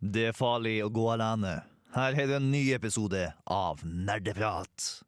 Det er farlig å gå alene. Her er det en ny episode av Nerdeprat.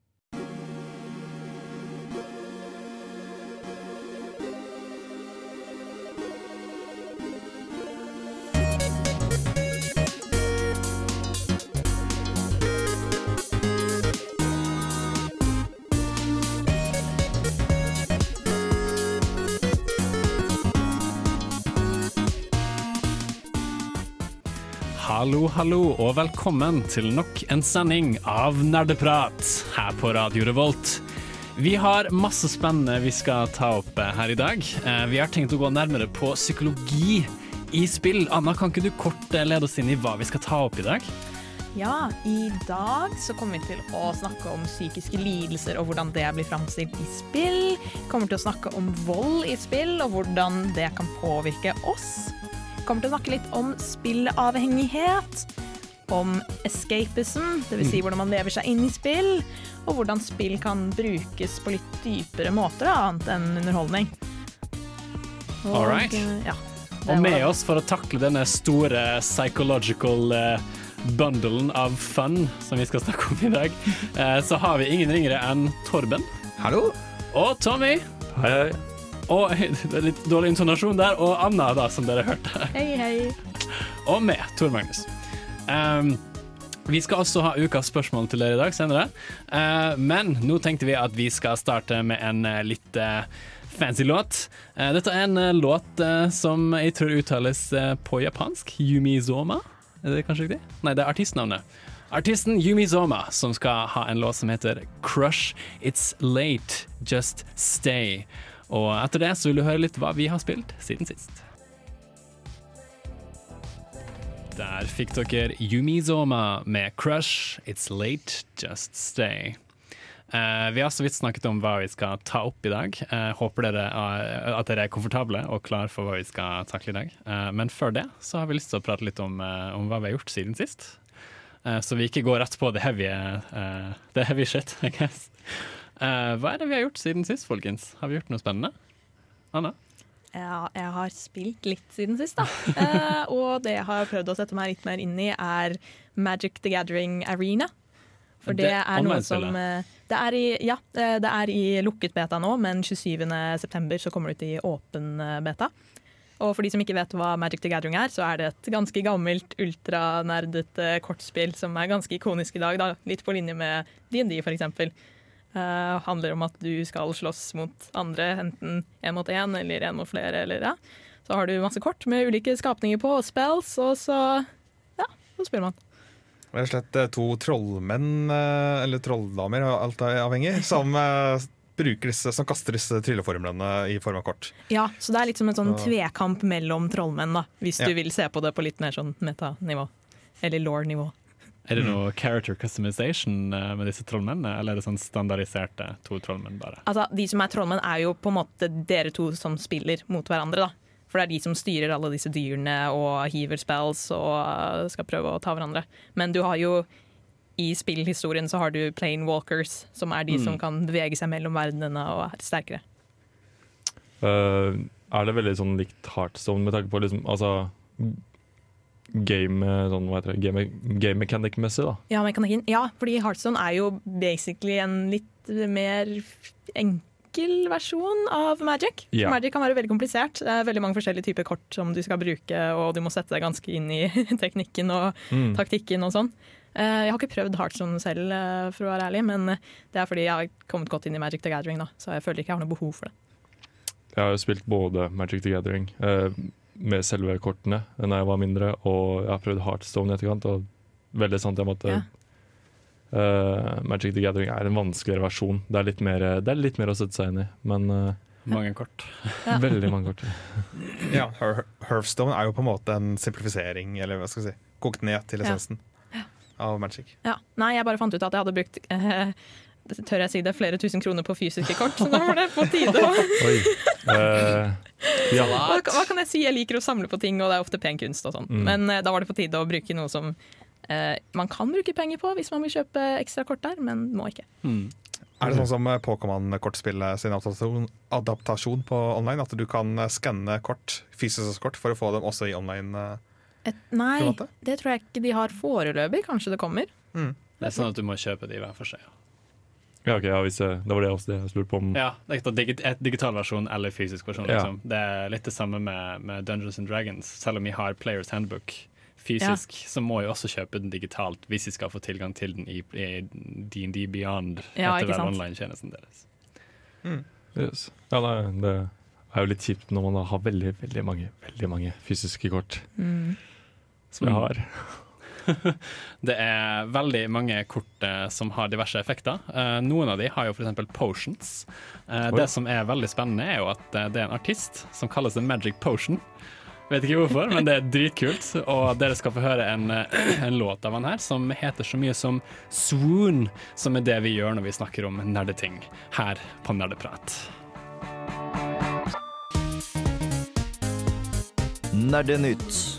Hallo, hallo, og velkommen til nok en sending av Nerdeprat her på Radio Revolt. Vi har masse spennende vi skal ta opp eh, her i dag. Eh, Vi har tenkt å gå nærmere på psykologi i spill. Anna, kan ikke du kort eh, lede oss inn i hva vi skal ta opp i dag? Ja, i dag så kommer vi til å snakke om psykiske lidelser og hvordan det blir framstilt i spill. Vi kommer til å snakke om vold i spill og hvordan det kan påvirke oss. Kommer til å snakke litt om spillavhengighet, om escapism, dvs. Si hvordan man lever seg inn i spill, og hvordan spill kan brukes på litt dypere måter annet enn underholdning. Og, All right. eh, Ja, Og med oss for å takle denne store psychological eh, bundlen av fun som vi skal snakke om i dag, eh, så har vi ingen ringere enn Torben. Hallo. Og Tommy. Hei, hei. Og det er litt dårlig intonasjon der. Og Anna, da, som dere hørte. Hei, hei. Og med Tor Magnus. Um, vi skal også ha ukas spørsmål til dere i dag senere. Uh, men nå tenkte vi at vi skal starte med en uh, litt uh, fancy låt. Uh, dette er en låt som jeg tror uttales på japansk. Yumizoma. Er det kanskje riktig? Nei, det er artistnavnet. Artisten Yumizoma som skal ha en låt som heter Crush It's Late, Just Stay. Og etter det så vil du høre litt hva vi har spilt siden sist. Der fikk dere Yumizoma med Crush, It's Late, Just Stay. Uh, vi har så vidt snakket om hva vi skal ta opp i dag. Uh, håper dere, eh, at dere er komfortable og klar for hva vi skal takle i dag. Men før det så har vi lyst til å prate litt om, om hva vi har gjort siden sist. Så vi ikke går rett på det heavy, det heavy shit, I guess. Eh, hva er det vi har gjort siden sist, folkens? Har vi gjort noe spennende? Anna? Ja, jeg har spilt litt siden sist, da. uh, og det jeg har prøvd å sette meg litt mer inn i, er Magic the Gathering Arena. For det, Det er noe som eh, det er, i, Ja, det er i lukket beta nå, men 27. september så kommer det ut i åpen beta. Og for de som ikke vet hva Magic the Gathering er, så er det et ganske gammelt, ultranerdete kortspill som er ganske ikonisk i dag. Da. Litt på linje med DND, eksempel. Uh, handler om at du skal slåss mot andre, enten én mot én eller én mot flere. Eller, ja. Så har du masse kort med ulike skapninger på, og spells, og så ja, så spiller man. Rett og slett eh, to trollmenn, eh, eller trolldamer, alt er avhengig, som, disse, som kaster disse trylleformlene i form av kort. Ja, Så det er litt som en sånn tvekamp mellom trollmenn, da, hvis Ja. du vil se på det på litt mer sånn metanivå. Eller law-nivå. Er det noe character customization eh, med disse trollmennene, eller er det sånn standardiserte to trollmenn bare? Altså, De som er trollmenn, er jo på en måte dere to som spiller mot hverandre. da. For det er de som styrer alle disse dyrene og hiver spells og uh, skal prøve å ta hverandre. Men du har jo i spillhistorien så har du plane walkers, som er de Mm. som kan bevege seg mellom verdenene og er sterkere. Uh, er det veldig sånn likt Heartstone med tanke på liksom, altså, game, sånn, det, game, game mechanic-messig? da? Ja, mekanikken. Ja, fordi Heartstone er jo basically en litt mer enkel versjon av Magic. Ja. Magic kan være veldig komplisert. Det er veldig mange forskjellige typer kort som du skal bruke, og du må sette deg ganske inn i teknikken og Mm. taktikken og sånn. Eh, Jeg har ikke prøvd Heartstone selv, eh, for å være ærlig, men det er fordi jeg har kommet godt inn i Magic the Gathering, da, så jeg føler ikke jeg har noe behov for det. Jeg har jo spilt både Magic the Gathering eh, med selve kortene da jeg var mindre, og jeg har prøvd Heartstone i etterkant. Og veldig sant jeg måtte Ja. uh, Magic the Gathering er en vanskeligere versjon. Det er litt mer, det er litt mer å sette seg inn i, men uh, Mange kort. Ja. veldig mange kort. Ja, Her Hearthstone er jo på en måte en simplifisering, eller hva skal jeg si, kokt ned til Ja. Ja. av Magic. Ja. Nei, jeg bare fant ut at jeg hadde brukt eh, tør jeg si det, flere tusen kroner på fysiske kort. Så nå var det på tide Oi. Uh, ja. hva, hva kan jeg si? Jeg liker å samle på ting, og det er ofte pen kunst og sånn. Mm. Men uh, da var det på tide å bruke noe som uh, man kan bruke penger på hvis man vil kjøpe ekstra kort der, men må ikke. Mm. Er det sånn som Pokémon-kortspillet sin adaptasjon, adaptasjon på online? At du kan skanne kort, fysiske kort for å få dem også i online? Et, nei, det tror jeg ikke de har foreløpig. Kanskje det kommer. Det er sånn at du må kjøpe de hver for seg. Ja, Ja, ok, ja, hvis jeg, Det var det også det jeg spurte på om. ja det er digi et digital versjon eller fysisk versjon. Ja. Liksom. Det er litt det samme med, med Dungeons and Dragons. Selv om vi har Players Handbook fysisk, så må vi også kjøpe den digitalt hvis vi skal få tilgang til den i, i DND Beyond Ja, etter hver online-tjenesten deres. Yes. Ja, nei, det er jo litt kjipt når man har veldig veldig mange veldig mange fysiske kort. Mm. Som jeg Mm. har. Det er veldig mange kort eh, som har diverse effekter. Eh, noen av de har jo f.eks. potions. Eh, det som er veldig spennende, er jo at eh, det er en artist som kalles The Magic Potion. Vet ikke hvorfor, men det er dritkult. Og dere skal få høre en, en låt av han her som heter så mye som Swoon, som er det vi gjør når vi snakker om nerdeting her på Nerdeprat. Nerdenytt.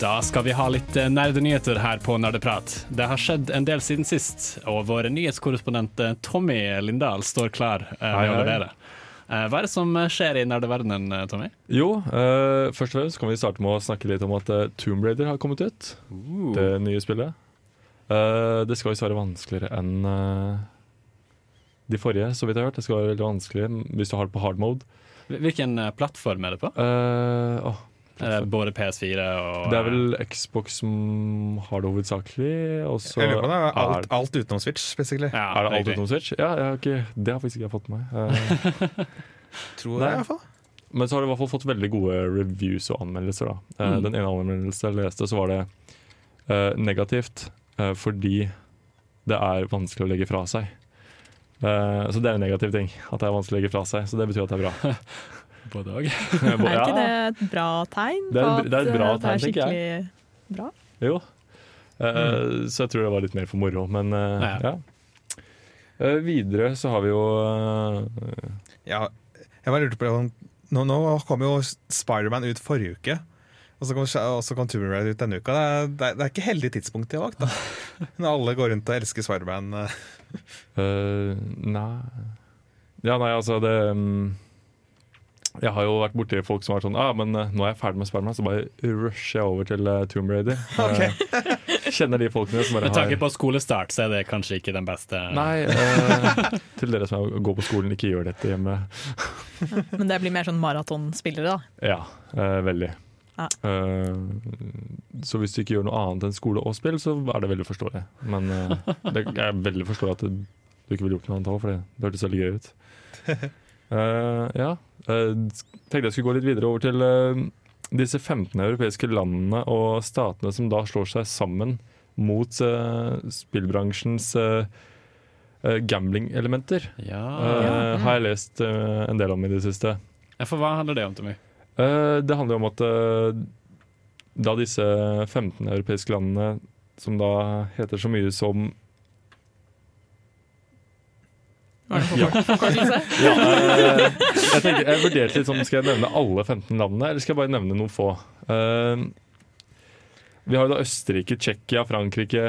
Da skal vi ha litt eh, nerdenyheter her på Nerdeprat. Det har skjedd en del siden sist, og vår nyhetskorrespondent eh, Tommy Lindahl står klar eh, med Hei, å hei. levere. Eh, Hva er det som skjer i nerdeverdenen, Tommy? Jo, eh, først og fremst kan vi starte med å snakke litt om at uh, Tomb Raider har kommet ut. Det nye spillet. Eh, det skal visst være vanskeligere enn eh, de forrige, så vidt jeg har hørt. Det skal være veldig vanskelig hvis du har det på hard mode. Hvilken plattform er det på? Uh, det både PS4 og det er vel Xbox som har det hovedsakelig, og så Jeg lurer på det er alt, alt utenom Switch, basically. ja, er det alt utenom Switch? Ja, jeg har ikke, det har faktisk ikke jeg fått med meg. Eh, Tror jeg, i hvert fall. Men så har de i hvert fall fått veldig gode reviews og anmeldelser. Da. Eh, Mm. Den ene anmeldelsen jeg leste, så var det uh, negativt uh, fordi det er vanskelig å legge fra seg. Uh, så det er en negativ ting, at det er vanskelig å legge fra seg. Så det betyr at det er bra. Både òg. Er ikke det et bra tegn? Det på at, det er bra tegn, det er skikkelig bra? Jo. Eh, Så jeg tror det var litt mer for moro, men uh, Ja. ja. Eh, videre så har vi jo eh, Ja, jeg bare lurte på det. Nå, nå kom jo Spiderman ut forrige uke. Og så kom, kom Tomb Raider ut denne uka. Det er, det er, det er ikke heldig tidspunkt de har valgt. da Når alle går rundt og elsker Spiderman. eh. Eh, nei Ja, nei, altså det mm, Jeg har jo vært borti folk som har vært sånn ah, men eh, nå er jeg ferdig med Spiderman, så bare rusher jeg over til uh, Tomb Raider. Okay. kjenner de folkene som bare Med tanke har på skolestart, så er det kanskje ikke den beste Nei, eh, til dere som er- går på skolen, ikke gjør dette hjemme. Men det blir mer sånn maratonspillere, da. Ja, eh, veldig. Ah. Eh, så hvis du ikke gjør noe annet enn skole og spill, så er det veldig forståelig. Men eh, det, jeg veldig forståelig at du ikke ville gjort noe annet òg, for det, det hørtes veldig gøy ut. Eh, ja. Eh, tenkte jeg skulle gå litt videre over til eh, disse 15 europeiske landene og statene som da slår seg sammen mot eh, spillbransjens gambling-elementer. Ja. Eh, har jeg lest en del om i det siste. Ja, For hva handler det om, Tommy? Eh, det handler om at da disse 15 europeiske landene, som da heter så mye som Forkortelse? ja, eh, jeg, tenker, jeg vurderte litt sånn, Skal jeg nevne alle 15 landene, eller skal jeg bare nevne noen få? Eh, vi har jo da Østerrike, Tsjekkia, Frankrike,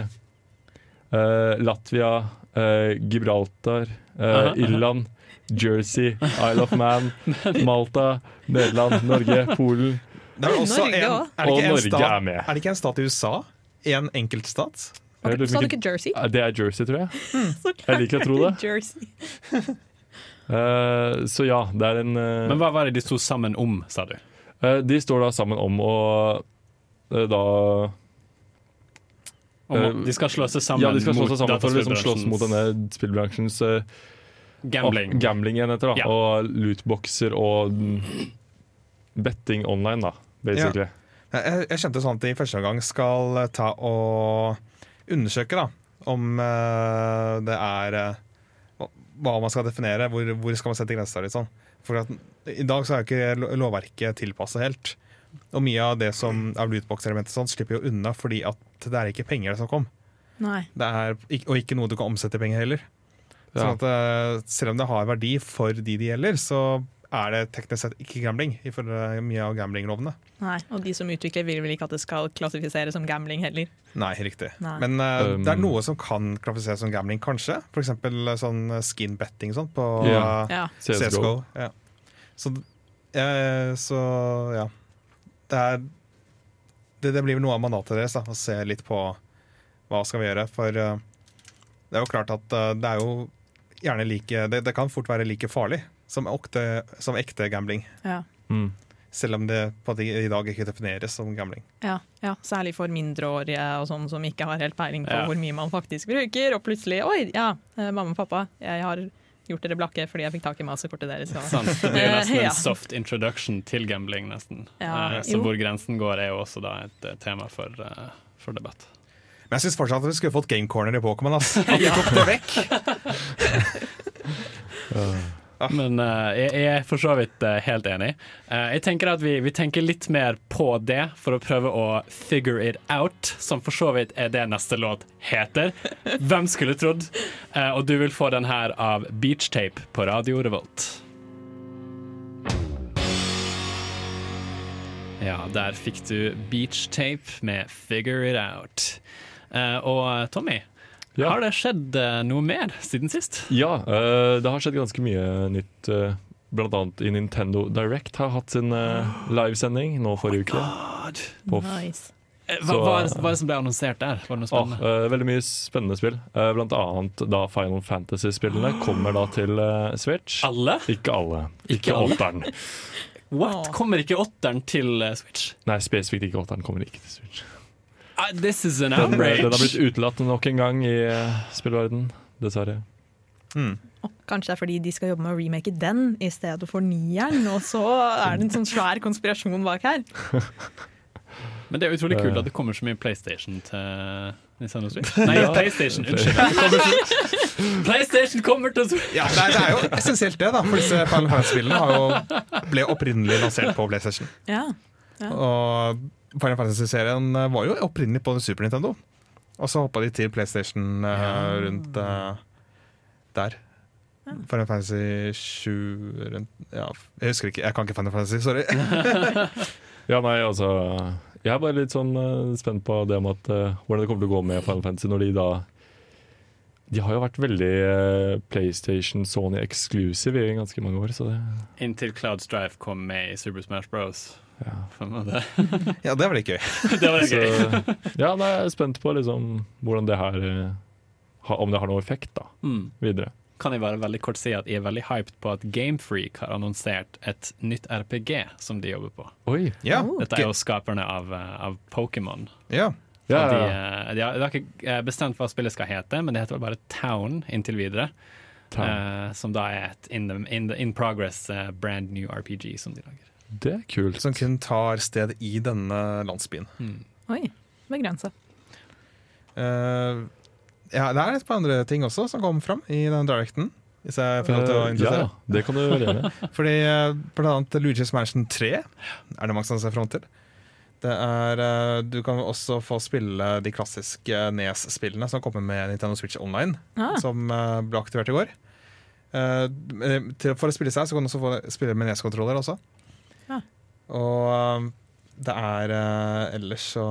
eh, Latvia, eh, Gibraltar, eh, Irland, Jersey, Isle of Man, Malta, Nederland, Norge, Polen. Det er, også en, er, det en Norge er med. er det ikke en stat i USA? En enkeltstat? Lurer Sa du ikke Jersey? Det er Jersey, tror jeg. Mm. Jeg liker å tro det. Jersey. uh, så ja, det er en uh, Men hva var det de sto sammen om, sa du? Uh, De står da sammen om å da Om, Eh, de skal slå seg sammen Ja, de skal slå seg sammen for å liksom slåss mot dataspillbransjens denne spillbransjens Gambling. og gambling-enheter. da Ja. Og lootboxer og betting online, da, basically. Jeg, jeg kjente sånn at de i første omgang skal ta og undersøke da, om eh, det er eh, hva- man skal definere, hvor, hvor skal man sette grenser. Litt sånn. For at, I dag så er ikke lovverket tilpassa helt. Og mye av det som av lootbox-elementet sånn, slipper jo unna fordi at det er ikke penger det som kom. Nei. Det er, og ikke noe du kan omsette i penger heller. Ja. Sånn at eh, Selv om det har verdi for de det gjelder, så er det teknisk sett ikke gambling. Ifølge mye av gamblinglovene. Nei. Og de som utvikler, vil vel ikke at det skal klassifiseres som gambling heller. Nei, riktig. Nei. Men uh, Um, det er noe som kan klassifiseres som gambling, kanskje. F.eks. sånn skin betting sånn på yeah. Uh, Ja. CSGO. Ja. Så uh, så ja. Det, er, det, det blir vel noe av mandatet deres, da, å se litt på hva skal vi gjøre. For eh, det er jo klart at eh, det er jo gjerne like Det, det kan fort være like farlig som, okte, som ekte gambling. Ja. Mm. Selv om det på det i dag ikke defineres som gambling. Ja, ja, særlig for mindreårige og sånn som ikke har helt peiling på Ja. hvor mye man faktisk bruker. Og plutselig Oi, ja, eh, mamma og pappa, jeg har gjort dere blakke fordi jeg fikk tak i masterkortet deres. Sant. Det er nesten ja. en soft introduction til gambling, nesten. Ja, Eh, så jo. hvor grensen går, er jo også da et eh, tema for, for debatt. Men jeg syns fortsatt at vi skulle fått game corner i Pokémon. Altså. At vi tok det vekk. Men uh, jeg, jeg er for så vidt uh, helt enig. Uh, jeg tenker at vi, vi tenker litt mer på det for å prøve å figure it out, som for så vidt er det neste låt heter. Hvem skulle trodd? Og du vil få den her av Beach Tape på Radio Revolt. Ja, der fikk du Beach Tape med Figure It Out. Og Tommy, Ja. har det skjedd eh, noe mer siden sist? Ja, eh, det har skjedd ganske mye nytt. eh, Blant annet i Nintendo Direct har hatt sin livesending nå forrige uke. På Nice. Hva, er det som ble annonsert der? Var det noe Ah, uh, eh, veldig mye spennende spill. Uh, blant annet da Final Fantasy-spillene kommer da til uh, Switch. Alle? Ikke alle. Ikke Ikke åtteren. What? Kommer ikke åtteren til Switch? Nei, spesifikt ikke åtteren kommer ikke til Switch. Ah, this is an Den, eh, outrage. den har blitt utelatt nok en gang i uh, spillverden, dessverre. Mm. Kanskje det er fordi de skal jobbe med å remake den i stedet for nieren, og så er det en sånn svær konspirasjon bak her. Men det er utrolig kult Eh. at det kommer så mye PlayStation til Nintendo Switch. Nei, PlayStation. Unnskyld. PlayStation kommer til Switch! Ja, det er, det er jo essensielt det, da. For disse Final Fantasy-spillene ble opprinnelig lansert på PlayStation. Ja. Og Final Fantasy-serien eh, var jo opprinnelig på Super Nintendo. Og så hoppa de til PlayStation eh, rundt uh, der. Final Fantasy 7 rundt Ja, jeg husker ikke. Jeg kan ikke Final Fantasy, sorry. Ja, nei, altså Jeg er bare litt sånn uh, spent på det om at hvordan det kommer til å gå med Final Fantasy når de da De har jo vært veldig PlayStation Sony exclusive i ganske mange år, så det Inntil Cloud Strife kom med i Super Smash Bros. Ja. Det. Ja, det var litt gøy. Det var Så, gøy. ja, nei, jeg er spent på liksom hvordan det her eh, Om det har noe effekt da, Mm. videre. Kan jeg bare veldig kort si at jeg er veldig hyped på at Gamefreak har annonsert et nytt RPG som de jobber på. Oi! Ja. Dette er jo skaperne av, eh, av Pokémon. ja. Ja, De, eh, de, har, de har ikke bestemt hva spillet skal hete, men det heter vel bare Town inntil videre. Town. Uh, som da er et in, the, in, the, in progress uh, brand new RPG som de lager. Det er kult. Som kun tar sted i denne landsbyen. Mm. Oi, begrensa. Uh, ja, det er et par andre ting også som kom fram i den directen. Hvis jeg får lov til å Eh, interessere. ja, det kan du gjøre. Fordi eh, blant annet Luigi's Mansion 3 er det mange som ser fram til. Det er, eh, du kan også få spille de klassiske Nes-spillene som kommer med Nintendo Switch Online, Ah, som eh, ble aktivert i går. Eh, til, for å spille seg, så kan du også få spille med Nes-kontroller også. Og eh, det er eh, ellers så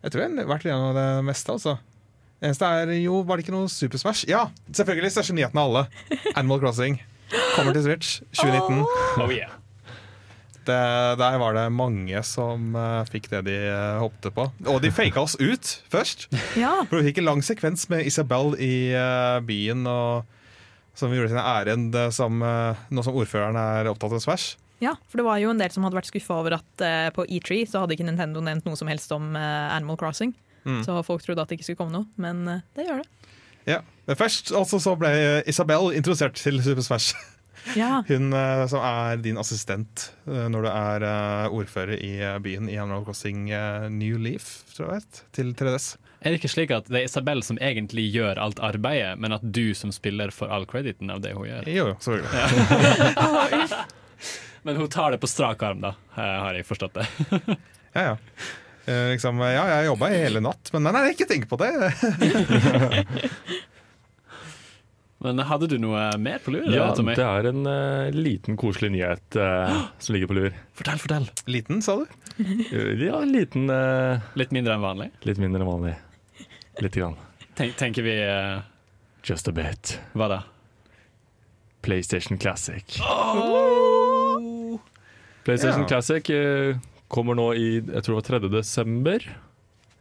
Jeg tror jeg har vært gjennom det meste, altså. Det eneste er jo, var det ikke noe Super Smash? Ja, selvfølgelig! Største nyheten av alle. Animal Crossing kommer til Switch 2019. Oh yeah. Det, der var det mange som uh, fikk det de uh, håpte på. Og de faka oss ut først. ja. For vi fikk en lang sekvens med Isabel i uh, byen, og, som vi gjorde sine en ærend som, nå som ordføreren er opptatt av Smash. Ja, for det var jo en del som hadde vært skuffa over at uh, på E3 så hadde ikke Nintendo nevnt noe som helst om uh, Animal Crossing. Mm. Så folk trodde at det ikke skulle komme noe, men uh, det gjør det. Ja. Men først altså, så ble Isabel introdusert til Super Smash. Ja, Hun som er din assistent når du er ordfører i byen i Animal Crossing New Leaf, tror jeg, vet, til 3DS. Er det ikke slik at det er Isabel som egentlig gjør alt arbeidet, men at du som spiller får all crediten av det hun gjør? Jo, jo, selvfølgelig. Men hun tar det på strak arm, da, eh, har jeg forstått det. Ja, ja. Eh, liksom, ja, jeg jobba hele natt, men nei, nei, ikke tenk på det. Men hadde du noe mer på lur? Ja, Tommy? det er en uh, liten koselig nyhet uh, som ligger på lur. Fortell, fortell. Liten, sa du? Ja, liten uh, Litt mindre enn vanlig. Litt mindre enn vanlig. Litt grann. Tenk, tenker vi Just a bit. Hva da? PlayStation Classic. Oh! PlayStation Ja. Classic eh, kommer nå i jeg tror det var 3. desember,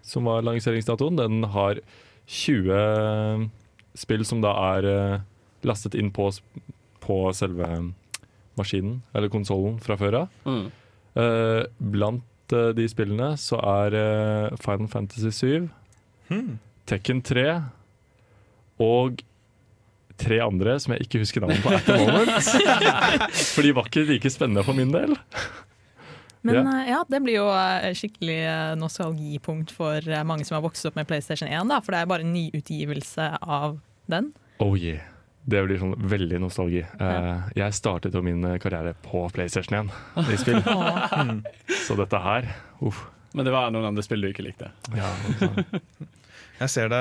som var lanseringsdatoen. Den har 20 spill som da er eh, lastet inn på, på selve maskinen, eller konsollen, fra før av. Mm. Eh, blant eh, de spillene så er eh, Final Fantasy 7, Hmm. Tekken 3 og tre andre som jeg ikke husker navnet på at the moment. For de var ikke like spennende for min del. Men Ja. eh, ja, det blir jo eh, skikkelig eh, nostalgipunkt for mange som har vokst opp med PlayStation 1, da, for det er bare en nyutgivelse av den. Oh yeah. Det blir sånn veldig nostalgi. Ja. jeg startet jo min karriere på PlayStation 1 i spill, så dette her uff. Men det var noen andre spill du ikke likte. Ja. Jeg ser det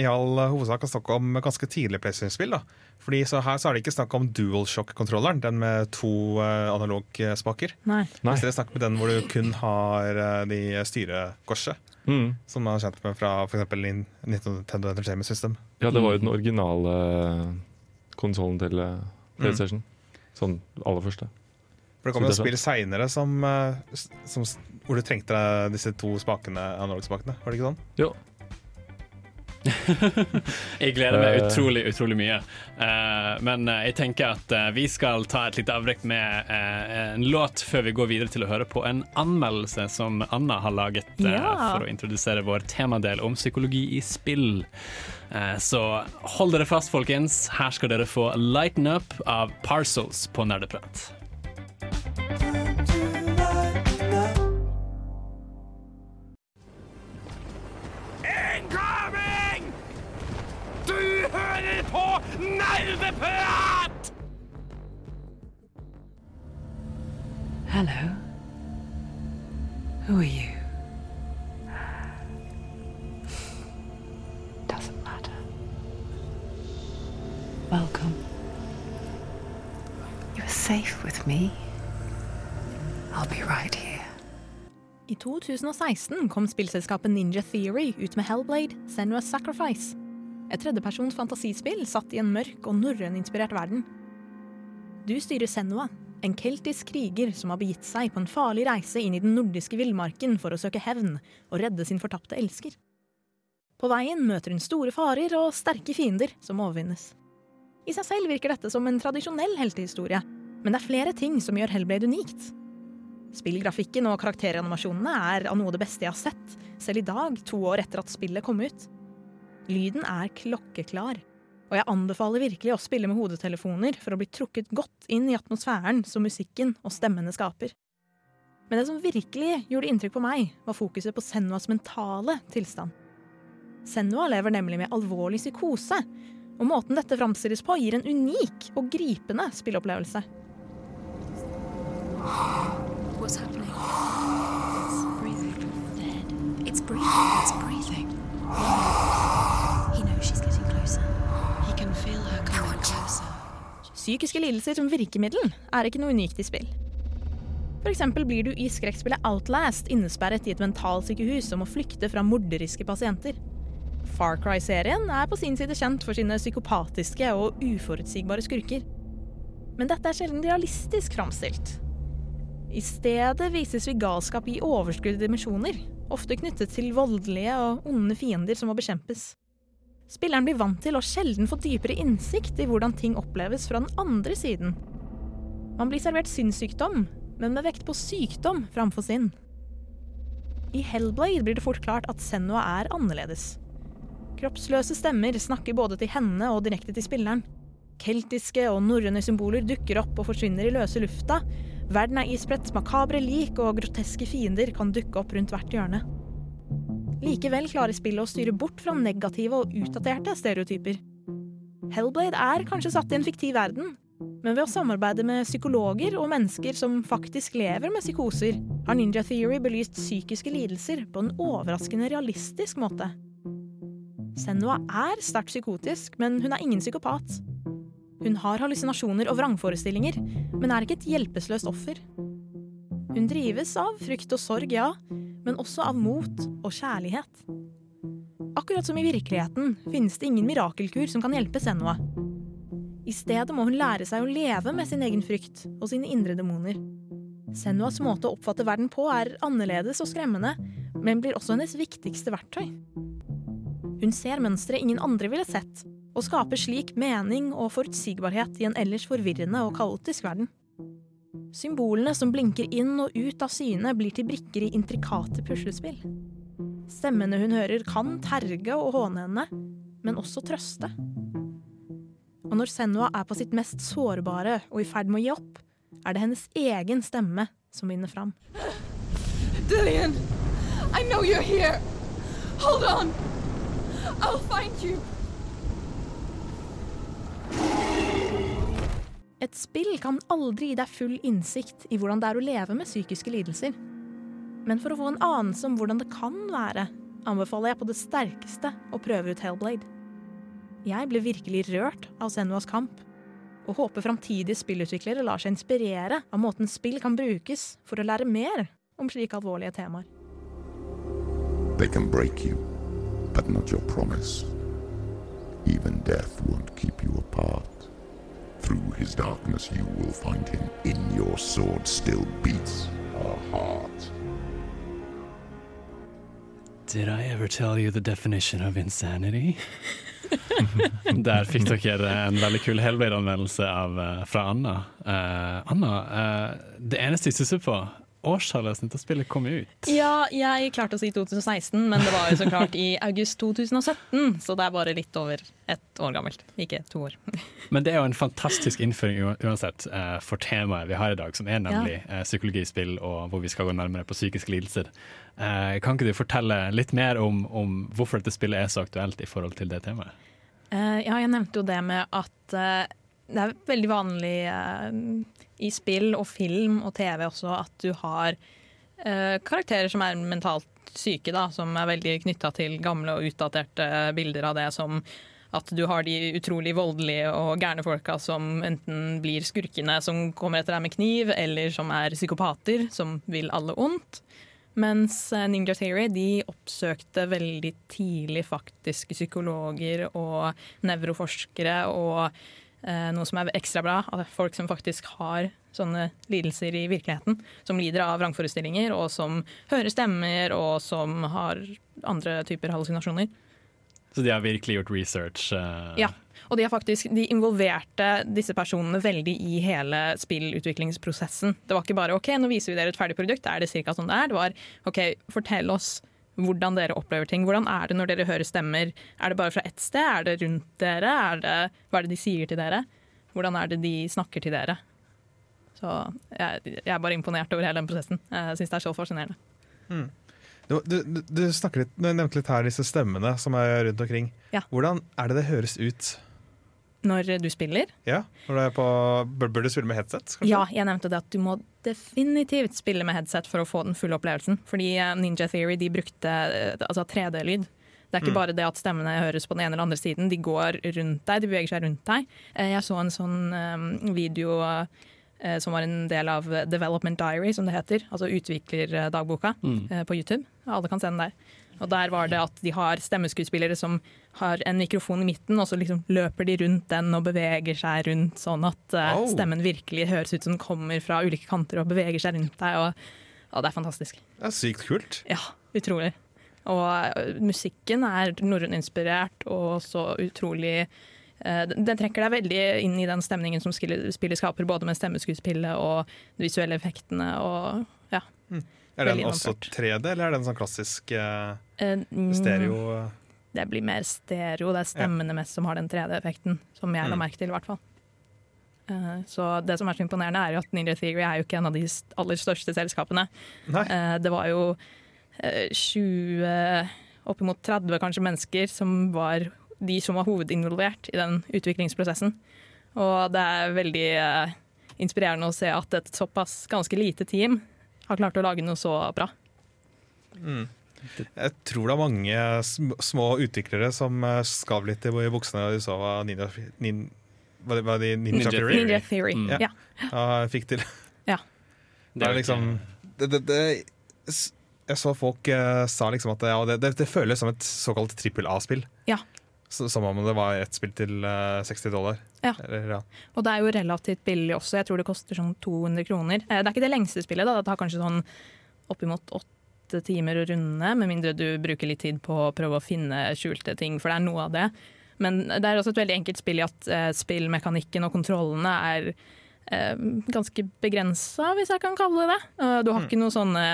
i all hovedsak er snakk om ganske tidlig PlayStation-spill. Fordi så Her så er det ikke snakk om DualShock-kontrolleren, den med to uh, analogspaker. Nei. Nei. Hvis dere snakker med den hvor du kun har uh, de styrekorset, Mm. som man er kjent med fra f.eks. Nintendo Entertainment System. Ja, det var jo den originale konsollen til PlayStation. PlayStation. Sånn aller første. For Det kom jo spill seinere eh, hvor du trengte disse to spakene, analogspakene. Var det ikke sånn? Jo. Jeg gleder meg Eh. utrolig, utrolig mye. Uh, men uh, jeg tenker at uh, vi skal ta et lite avbrekk med en låt før vi går videre til å høre på en anmeldelse som Anna har laget Ja. for å introdusere vår temadel om psykologi i spill. Eh, så hold dere fast, folkens. Her skal dere få 'Lighten Up' av Parcels på Nerdeprat. Nerdeprat! Hello. Who are you? Doesn't matter. Welcome. You're safe with me. I'll be right here. I 2016 kom spillselskapet Ninja Theory ut med Hellblade, Senua's Sacrifice. Et tredjepersons fantasispill satt i en mørk og norrøninspirert verden. Du styrer Senua, en keltisk kriger som har begitt seg på en farlig reise inn i den nordiske villmarken for å søke hevn og redde sin fortapte elsker. På veien møter hun store farer og sterke fiender som overvinnes. I seg selv virker dette som en tradisjonell heltehistorie, men det er flere ting som gjør Hellblade unikt. Spillgrafikken og karakteranimasjonene er av noe av det beste jeg har sett, selv i dag, to år etter at spillet kom ut. Lyden er klokkeklar, og jeg anbefaler virkelig å spille med hodetelefoner for å bli trukket godt inn i atmosfæren som musikken og stemmene skaper. Men det som virkelig gjorde inntrykk på meg, var fokuset på Senuas mentale tilstand. Senua lever nemlig med alvorlig psykose, og måten dette framstilles på, gir en unik og gripende spilleopplevelse. What's happening? It's breathing. Dead. It's breathing. It's breathing. Psykiske lidelser som virkemiddel er ikke noe unikt i spill. Eksempel blir du i skrekkspillet Outlast innesperret i et mentalsykehus og må flykte fra morderiske pasienter. Far Cry-serien er på sin side kjent for sine psykopatiske og uforutsigbare skurker. Men dette er sjelden realistisk framstilt. I stedet vises vi galskap i overskudde dimensjoner, ofte knyttet til voldelige og onde fiender som må bekjempes. Spilleren blir vant til å sjelden få dypere innsikt i hvordan ting oppleves fra den andre siden. Man blir servert sinnssykdom, men med vekt på sykdom framfor sinn. I Hellblade blir det fort klart at Senua er annerledes. Kroppsløse stemmer snakker både til henne og direkte til spilleren. Keltiske og norrøne symboler dukker opp og forsvinner i løse lufta. Verden er isbredt makabre lik, og groteske fiender kan dukke opp rundt hvert hjørne. Likevel klarer spillet å styre bort fra negative og utdaterte stereotyper. Hellblade er kanskje satt i en fiktiv verden, men ved å samarbeide med psykologer og mennesker som faktisk lever med psykoser, har Ninja Theory belyst psykiske lidelser på en overraskende realistisk måte. Senua er sterkt psykotisk, men hun er ingen psykopat. Hun har hallusinasjoner og vrangforestillinger, men er ikke et hjelpeløst offer. Hun drives av frykt og sorg, ja, men også av mot og kjærlighet. Akkurat som i virkeligheten finnes det ingen mirakelkur som kan hjelpe Senua. I stedet må hun lære seg å leve med sin egen frykt og sine indre demoner. Senuas måte å oppfatte verden på er annerledes og skremmende, men blir også hennes viktigste verktøy. Hun ser mønstre ingen andre ville sett, og skaper slik mening og forutsigbarhet i en ellers forvirrende og kaotisk verden. Symbolene som blinker inn og ut av syne, blir til brikker i intrikate puslespill. Stemmene hun hører, kan terge og håne henne, men også trøste. Og når Senua er på sitt mest sårbare og i ferd med å gi opp, er det hennes egen stemme som vinner fram. Dillian, I know you're here. Hold on. I'll find you. Et spill kan aldri gi deg full innsikt i hvordan det er å leve med psykiske lidelser. Men for å få en anelse om hvordan det kan være, anbefaler jeg på det sterkeste å prøve ut Hellblade. Jeg ble virkelig rørt av Senuas kamp, og håper framtidige spillutviklere lar seg inspirere av måten spill kan brukes for å lære mer om slike alvorlige temaer. They can break you, but not your promise. Even death won't keep you apart. Through his darkness you will find him. In your sword still beats a heart. Did I ever tell you the definition of insanity? Der fikk dere en veldig kul Hellblade-anmeldelse av, eh, fra Anna. Eh, Anna, eh, det eneste jeg stusser på, årstallet til spillet kom ut. Ja, jeg klarte å si 2016, men det var jo så klart i august 2017, så det er bare litt over ett år gammelt, ikke to år. Men det er jo en fantastisk innføring uansett eh, for temaet vi har i dag, som er nemlig ja. psykologispill og hvor vi skal gå nærmere på psykiske lidelser. Eh, kan ikke du fortelle litt mer om, om hvorfor dette spillet er så aktuelt i forhold til det temaet? Eh, ja, jeg nevnte jo det med at eh, det er veldig vanlig eh, i spill og film og TV også at du har eh, karakterer som er mentalt syke, da, som er veldig knytta til gamle og utdaterte bilder av det som at du har de utrolig voldelige og gærne folka som enten blir skurkene som kommer etter deg med kniv, eller som er psykopater som vil alle ondt. Mens eh, Ninja Theory de oppsøkte veldig tidlig faktisk psykologer og nevroforskere og noe som er ekstra bra, at folk som faktisk har sånne lidelser i virkeligheten, som lider av vrangforestillinger og som hører stemmer og som har andre typer hallusinasjoner. Så de har virkelig gjort research. Uh... Ja, og de, har faktisk, de involverte disse personene veldig i hele spillutviklingsprosessen. Det var ikke bare OK, nå viser vi dere et ferdig produkt, er det ca. sånn det er. Det var OK, fortell oss hvordan dere opplever ting. Hvordan er det når dere hører stemmer? Er det bare fra ett sted? Er det rundt dere? Er det, hva er det de sier til dere? Hvordan er det de snakker til dere? Så jeg, jeg er bare imponert over hele den prosessen. Jeg syns det er så fascinerende. Du, du, du, du litt, du nevnte litt her disse stemmene som er rundt omkring. Ja. Hvordan er det det høres ut? Når du spiller Ja, på, bør, bør du spille med headset? kanskje? Ja, jeg nevnte det at du må definitivt spille med headset for å få den fulle opplevelsen. Fordi eh, Ninja Theory de brukte eh, altså 3D-lyd. Det er ikke Mm. bare det at stemmene høres på den ene eller andre siden, de går rundt deg, de beveger seg rundt deg. Eh, Jeg så en sånn video som var en del av Development Diary, som det heter. Altså utviklerdagboka Mm. på YouTube. Alle kan se den der. Og der var det at de har stemmeskuespillere som har en mikrofon i midten, og så liksom løper de rundt den og beveger seg rundt, sånn at uh, stemmen virkelig høres ut som den kommer fra ulike kanter og beveger seg rundt deg. Og, og det er fantastisk. Det er sykt kult. Ja, utrolig. Og uh, musikken er norrøninspirert og så utrolig uh, den den trekker deg veldig inn i den stemningen som spillet skaper, både med stemmeskuespillet og de visuelle effektene. Og, ja. Er den også 3D, eller er den sånn klassisk Eh, mm, stereo? Det blir mer stereo. Det er stemmene mest som har den 3D-effekten, som jeg la Mm. merke til, i hvert fall. Uh, Så det som er så imponerende, er jo at Ninja Theory er jo ikke en av de aller største selskapene. Eh, Det var jo uh, 20, oppimot 30 kanskje mennesker som var de som var hovedinvolvert i den utviklingsprosessen. Og det er veldig eh, inspirerende å se at et såpass ganske lite team har klart å lage noe så bra. Mm. Jeg tror det er mange små utviklere som skav litt i i buksene da de så hva Ninja, nin, var det- var det Ninja, Ninja Theory Ninja Theory, Mm. ja. Ja. fikk til. Ja. Det er liksom det, det, det, Jeg så folk uh, sa liksom at ja, det, det, det føles som et såkalt trippel A-spill. Ja. Som om det var ett spill til uh, 60 dollar. Ja. Eller, ja. Og det er jo relativt billig også. Jeg tror det koster sånn 200 kroner. Eh, Det er ikke det lengste spillet, da. Det tar kanskje sånn oppimot åtte timer å runde, med mindre du bruker litt tid på å prøve å finne skjulte ting, for det er noe av det. Men det er også et veldig enkelt spill i at eh, spillmekanikken og kontrollene er eh, ganske begrensa, hvis jeg kan kalle det det. Eh, du har ikke noen sånne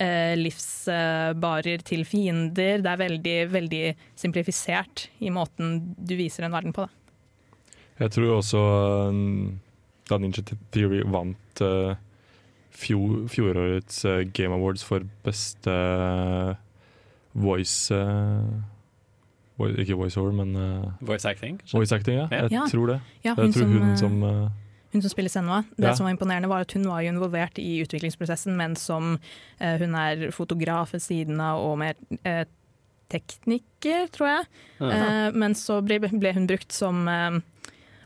eh, livsbarer til fiender. Det er veldig, veldig simplifisert i måten du viser en verden på. Da. Jeg tror også um, da Ninja Theory vant uh, fjor, fjorårets uh, Game Awards for beste uh, voice uh, voi- Ikke voiceover, men uh, Voice acting. voice acting. Ja. Ja. Jeg Ja. tror det. Ja, jeg tror hun som, som uh, Hun som spiller Senua. Det Ja. som var imponerende var at Hun var jo involvert i utviklingsprosessen, men som eh, hun er fotograf ved siden av og mer eh, tekniker, tror jeg. Eh, men så ble, ble hun brukt som eh,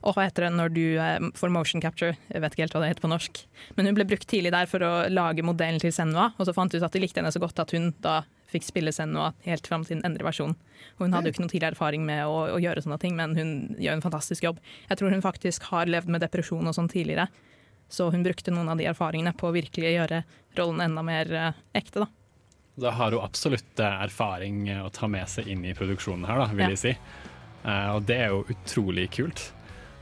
og hva heter det når du eh, får motion capture? Jeg vet ikke helt hva det heter på norsk. Men hun ble brukt tidlig der for å lage modellen til Senua, og så fant de ut at de likte henne så godt at hun da fikk spille Senua helt fram til den endre versjonen. Hun hadde jo ikke noe tidligere erfaring med å, å gjøre sånne ting, men hun gjør en fantastisk jobb. Jeg tror hun faktisk har levd med depresjon og sånn tidligere, så hun brukte noen av de erfaringene på å virkelig gjøre rollen enda mer eh, ekte, da. Da har hun absolutt eh, erfaring å ta med seg inn i produksjonen her, da, vil Ja. jeg si. Og det er jo utrolig kult.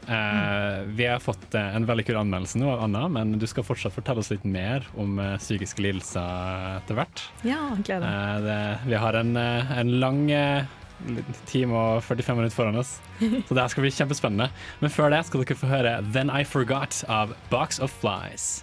Eh, Vi har fått uh, en veldig kul anmeldelse nå av Anna, men du skal fortsatt fortelle oss litt mer om uh, psykiske lidelser etter hvert. Ja, gleder meg. Eh, det, vi har en, eh, en lang eh, time og 45 minutter foran oss, så det her skal bli kjempespennende. Men før det skal dere få høre Then I Forgot av Box of Flies.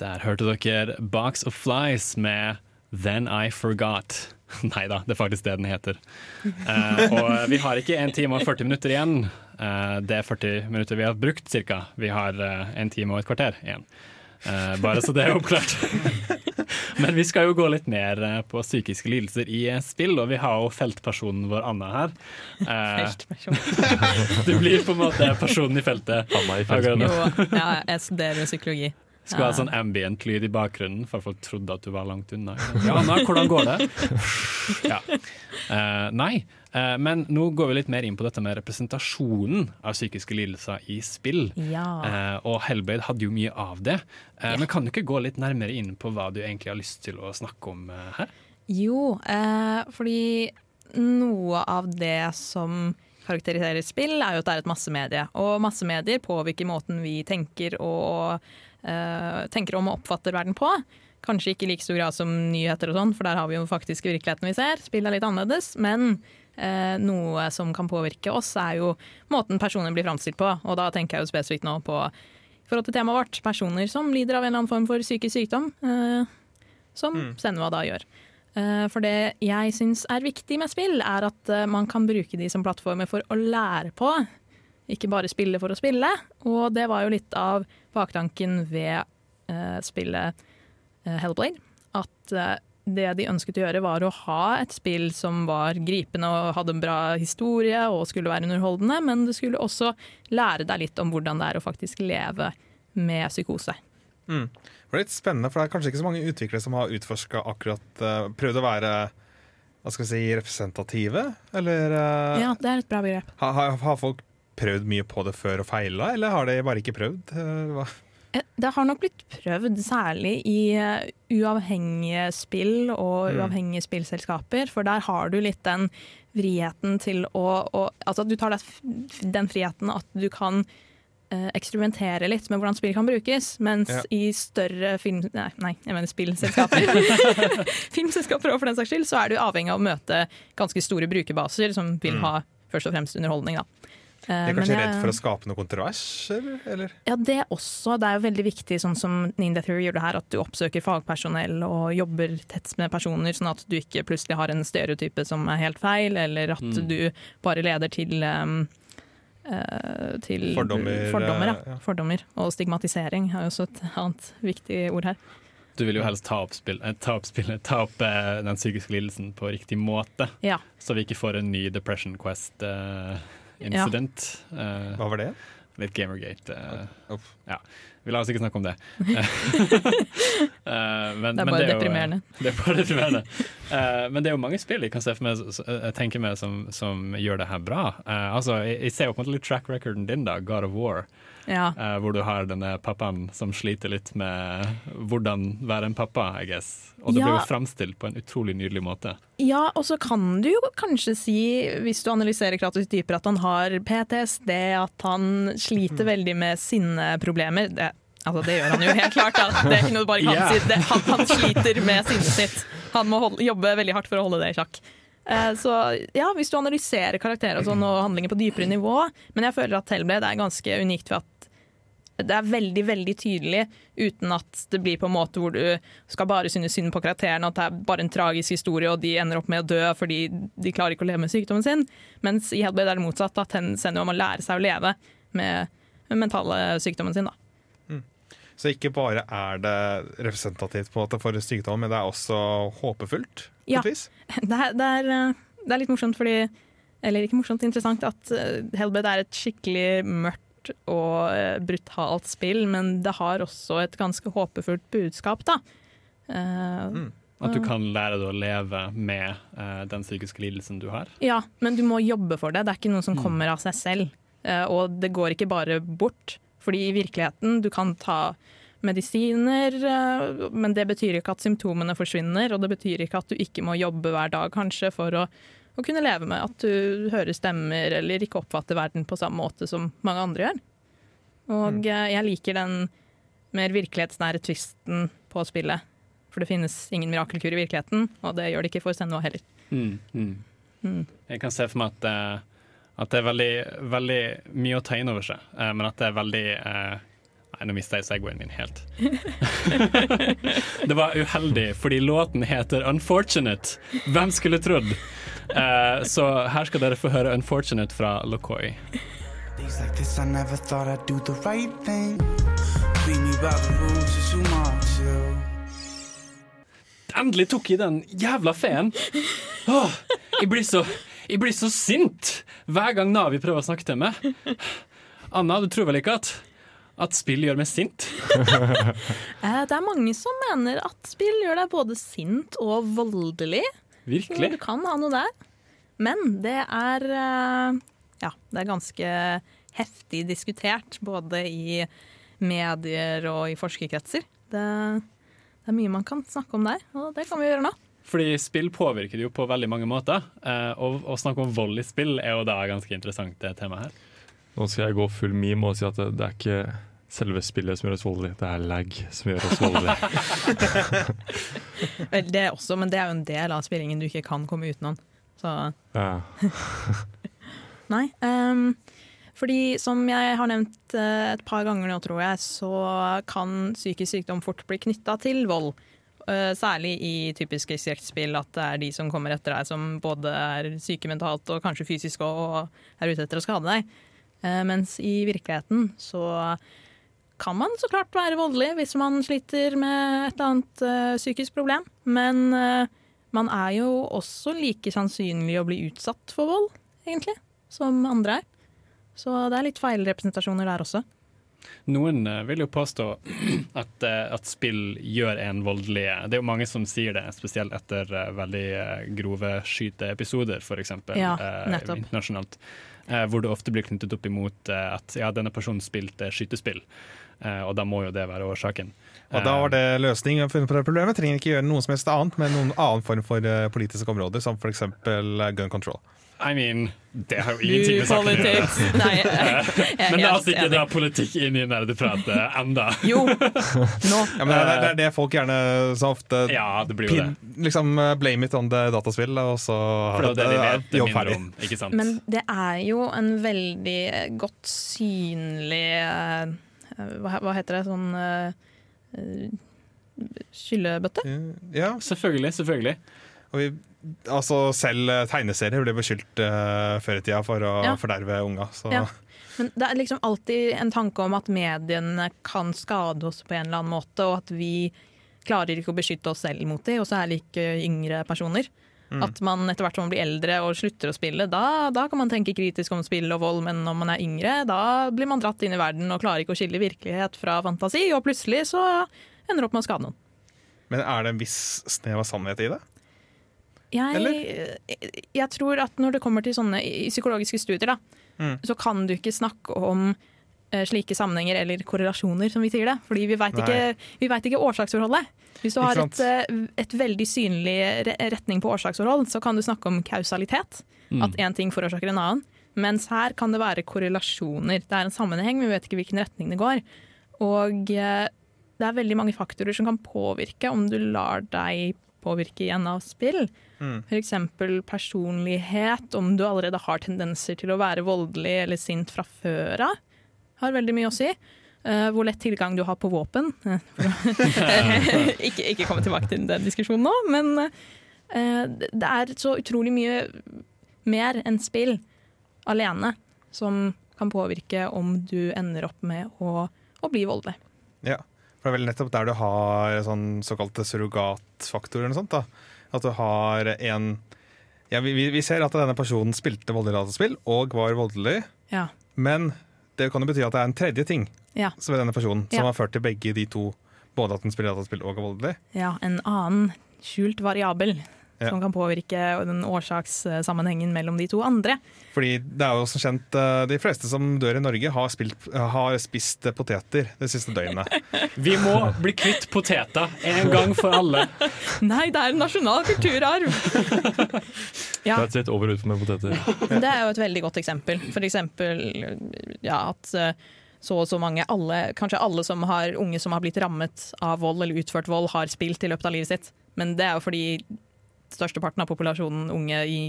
Der hørte dere Box of Flies med Then I Forgot. Nei da, det er faktisk det den heter. Uh, og vi har ikke 1 time og 40 minutter igjen. Uh, det er 40 minutter vi har brukt cirka. Vi har en time og et kvarter igjen. Eh, bare så det er oppklart. Men vi skal jo gå litt mer på psykiske lidelser i spill, og vi har jo feltpersonen vår Anna her. Eh, Feltperson. du blir på en måte personen i feltet. Anna i feltet. Jo, ja, jeg studerer psykologi. Skal ha sånn ambient lyd i bakgrunnen, for folk trodde at du var langt unna. Ja, Anna, hvordan går det? Ja. Uh, nei, uh, men nå går vi litt mer inn på dette med representasjonen av psykiske lidelser i spill. Ja. Uh, og Hellblade hadde jo mye av det. Eh, Men kan du ikke gå litt nærmere inn på hva du egentlig har lyst til å snakke om her? Jo, eh, fordi noe av det som karakteriserer spill, er jo at det er et massemedie. Og massemedier påvirker måten vi tenker og tenker om og oppfatter verden på. Kanskje ikke i like stor grad som nyheter og sånn, for der har vi jo faktisk virkeligheten vi ser. Spill er litt annerledes, men eh, noe som kan påvirke oss, er jo måten personer blir framstilt på. Og da tenker jeg jo spesifikt nå på forhold til temaet vårt, personer som lider av en eller annen form for psykisk sykdom. Eh, som Senua da gjør. Eh, For det jeg syns er viktig med spill, er at eh, man kan bruke de som plattformer for å lære på. Ikke bare spille for å spille. Og det var jo litt av baktanken ved eh, spillet eh, Hellblade. At eh, det de ønsket å gjøre, var å ha et spill som var gripende og hadde en bra historie og skulle være underholdende, men det skulle også lære deg litt om hvordan det er å faktisk leve med psykose. Mm. Det er litt spennende, for det er kanskje ikke så mange utviklere som har utforska akkurat eh, Prøvd å være hva skal vi si, representative, eller Ja, det er et bra begrep. har, har folk prøvd mye på det før og feila, eller har de bare ikke prøvd? Eh, hva? Eh, Det har nok blitt prøvd, særlig i eh, uavhengige spill og Mm. uavhengige spillselskaper, for der har du litt den friheten til å, å Altså du tar den friheten at du kan eksperimentere litt med hvordan spill kan brukes, mens Ja. i større film... Nei, nei jeg mener spillselskaper. Filmselskaper og for den saks skyld, så er du avhengig av å møte ganske store brukerbaser som vil Mm. ha først og fremst underholdning, da. De Eh, er kanskje jeg- redd for å skape noe kontroverser, eller? ja, det også. Det er jo veldig viktig, sånn som Ninja Theory gjør det her, at du oppsøker fagpersonell og jobber tett med personer, sånn at du ikke plutselig har en stereotype som er helt feil, eller at Mm. du bare leder til um, eh, til Fordommer, fordommer, ja. eh, ja. fordommer. Og stigmatisering er jo også et annet viktig ord her. Du vil jo helst ta opp, spill, eh, ta opp, spill, ta opp eh, den psykiske lidelsen på riktig måte, Ja. så vi ikke får en ny Depression Quest-incident. Hva var det? litt Gamergate. Uh, ja. Vi lar oss ikke snakke om det. Eh, men, Det er bare jo, eh, deprimerende. Det er bare deprimerende. Eh, men det er jo mange spill jeg kan se for meg jeg tenker meg som, som gjør det her bra. Altså, jeg, ser jo på en måte litt track recorden din, da, God of War. Ja. hvor du har denne pappaen som sliter litt med hvordan være en pappa, I guess. Og det blir jo framstilt på en utrolig nydelig måte. Ja, og så kan du jo kanskje si, hvis du analyserer Kratos dypere, at han har PTSD, at han sliter veldig med sinneproblemer. Det, altså, det gjør han jo helt klart, da. Det er ikke noe du bare kan yeah. si. Det, han, han sliter med sinnet sitt. Han må holde, jobbe veldig hardt for å holde det i sjakk. Eh, Så ja, hvis du analyserer karakterer og sånn og handlinger på dypere nivå Men jeg føler at Hellblade er ganske unikt ved at det er veldig veldig tydelig, uten at det blir på en måte hvor du skal bare synes synd på karakterene, at det er bare en tragisk historie, og de ender opp med å dø fordi de klarer ikke å leve med sykdommen sin. Mens i Hellblade er det motsatt, at hen sender om å lære seg å leve med mentale sykdommen sin. Da. Så ikke bare er det representativt på en måte for sykdom, men det er også håpefullt. på Ja. et vis. Det er, det, er, eh, det er litt morsomt fordi Eller ikke morsomt, interessant at Helbed er et skikkelig mørkt og eh, brutalt spill, men det har også et ganske håpefullt budskap, da. Mm. At du kan lære deg å leve med uh, den psykiske lidelsen du har. Ja, men du må jobbe for det. Det er ikke noe som kommer av seg selv. Uh, og det går ikke bare bort. Fordi i virkeligheten, du kan ta medisiner, eh, men det betyr ikke at symptomene forsvinner, og det betyr ikke at du ikke må jobbe hver dag kanskje for å, å kunne leve med at du hører stemmer eller ikke oppfatter verden på samme måte som mange andre gjør. Og eh, jeg liker den mer virkelighetsnære tvisten på spillet. For det finnes ingen mirakelkur i virkeligheten, og det gjør det ikke for Senua heller. Mm, mm. Mm. Jeg kan se for meg at, eh, at det er veldig, veldig mye å ta inn over seg, eh, men at det er veldig eh, Nei, nå mista jeg segwayen min helt. det var uheldig, fordi låten heter 'Unfortunate'. Hvem skulle trodd? Eh, så her skal dere få høre 'Unfortunate' fra Lokoi. Like this, I never thought I'd do the right thing. Beat me by the rules, it's too much, yo. Endelig tok jeg den jævla feen! Åh, jeg, blir så, jeg blir så sint hver gang Navi prøver å snakke til meg. Anna, du tror vel ikke at, at spill gjør meg sint? Eh, Det er mange som mener at spill gjør deg både sint og voldelig. Virkelig? du kan ha noe der. Men det er eh, Ja, det er ganske heftig diskutert, både i medier og i forskerkretser. Det, det er mye man kan snakke om der, og det kan vi gjøre nå. Fordi spill påvirker det jo på veldig mange måter. eh, Og å snakke om vold i spill er jo da ganske interessant, det temaet her. Nå skal jeg gå full meme og si at det, det er ikke selve spillet som gjør oss voldelige, det er lag som gjør oss voldelige. Det også, men det er jo en del av spillingen du ikke kan komme utenom. Så Ja. Nei. Um, fordi som jeg har nevnt eh, et par ganger nå, tror jeg, så kan psykisk sykdom fort bli knytta til vold. Eh, særlig i typiske skrekkspill, at det er de som kommer etter deg som både er syke mentalt og kanskje fysisk og er ute etter å skade deg. Eh, mens i virkeligheten så kan man så klart være voldelig hvis man sliter med et eller annet eh, psykisk problem. Men man er jo også like sannsynlig å bli utsatt for vold, egentlig, som andre er. Så det er litt feilrepresentasjoner der også. Noen eh, vil jo påstå at, eh, at spill gjør en voldelig Det er jo mange som sier det, spesielt etter eh, veldig eh, grove skyteepisoder, f.eks. Ja, nettopp. internasjonalt. eh, hvor det ofte blir knyttet opp imot eh, at ja, denne personen spilte skytespill. eh, og da må jo det være årsaken. Og da var det løsning funnet på det problemet. Trenger ikke gjøre noe som helst annet, men noen annen form for eh, politiske områder, som f.eks. gun control. I mean, det har jo ingenting med saken å gjøre. Nei, jeg, jeg er Men la oss ikke dra politikk inn i nerdepratet enda. Jo, nå. Ja, men det, det er det folk gjerne så ofte Ja, det blir jo pin, liksom eh, blame it on the dataspill, og så For det det vet jobb ferdig. om. Men det er jo en veldig godt synlig uh, hva, hva heter det? Sånn eh, skyllebøtte? Ja, Selvfølgelig, selvfølgelig. og vi, altså Selv eh, tegneserier ble beskyldt uh, før i tida for å Ja. forderve unga. Så Ja. Men det er liksom alltid en tanke om at mediene kan skade oss på en eller annen måte, og at vi klarer ikke å beskytte oss selv mot dem, og så er det ikke yngre personer. Mm. At man etter hvert som man blir eldre og slutter å spille, da, da kan man tenke kritisk om spill og vold, men når man er yngre, da blir man dratt inn i verden og klarer ikke å skille virkelighet fra fantasi, og plutselig så ender opp med å skade noen. Men er det en viss snev av sannhet i det? Jeg, jeg tror at når det kommer til sånne psykologiske studier, da, Mm. så kan du ikke snakke om eh, slike sammenhenger eller korrelasjoner, som vi sier det. Fordi vi veit ikke, vet ikke årsaksforholdet. Hvis du Ikke har et, eh, et veldig synlig retning på årsaksforhold, så kan du snakke om kausalitet. Mm. At én ting forårsaker en annen. Mens her kan det være korrelasjoner. Det er en sammenheng, men vi vet ikke hvilken retning det går. Og eh, det er veldig mange faktorer som kan påvirke om du lar deg påvirke igjen av spill. Mm. F.eks. personlighet, om du allerede har tendenser til å være voldelig eller sint fra før av. Har veldig mye å si. Uh, hvor lett tilgang du har på våpen. Ikke, ikke komme tilbake til den diskusjonen nå, men uh, det er så utrolig mye mer enn spill alene som kan påvirke om du ender opp med å, å bli voldelig. Ja, for det er vel nettopp der du har sånn såkalte surrogatfaktorer. eller sånt da. At du har en ja, vi, vi- ser at denne personen spilte voldelig dataspill og var voldelig, Ja. men det kan jo bety at det er en tredje ting Ja. som denne personen som har ført til begge de to, både at den spiller dataspill og er voldelig. ja, en annen skjult variabel Ja. som kan påvirke den årsakssammenhengen mellom de to andre. Fordi det er jo som kjent eh, de fleste som dør i Norge har, spilt, har spist poteter det siste døgnet. Vi må bli kvitt poteter en gang for alle. Nei, det er en nasjonal kulturarv! ja, That's it, over og ut med poteter. det er jo et veldig godt eksempel. For eksempel ja, at eh, så og så mange, alle, kanskje alle som har unge som har blitt rammet av vold eller utført vold, har spilt i løpet av livet sitt. Men det er jo fordi størsteparten av populasjonen unge i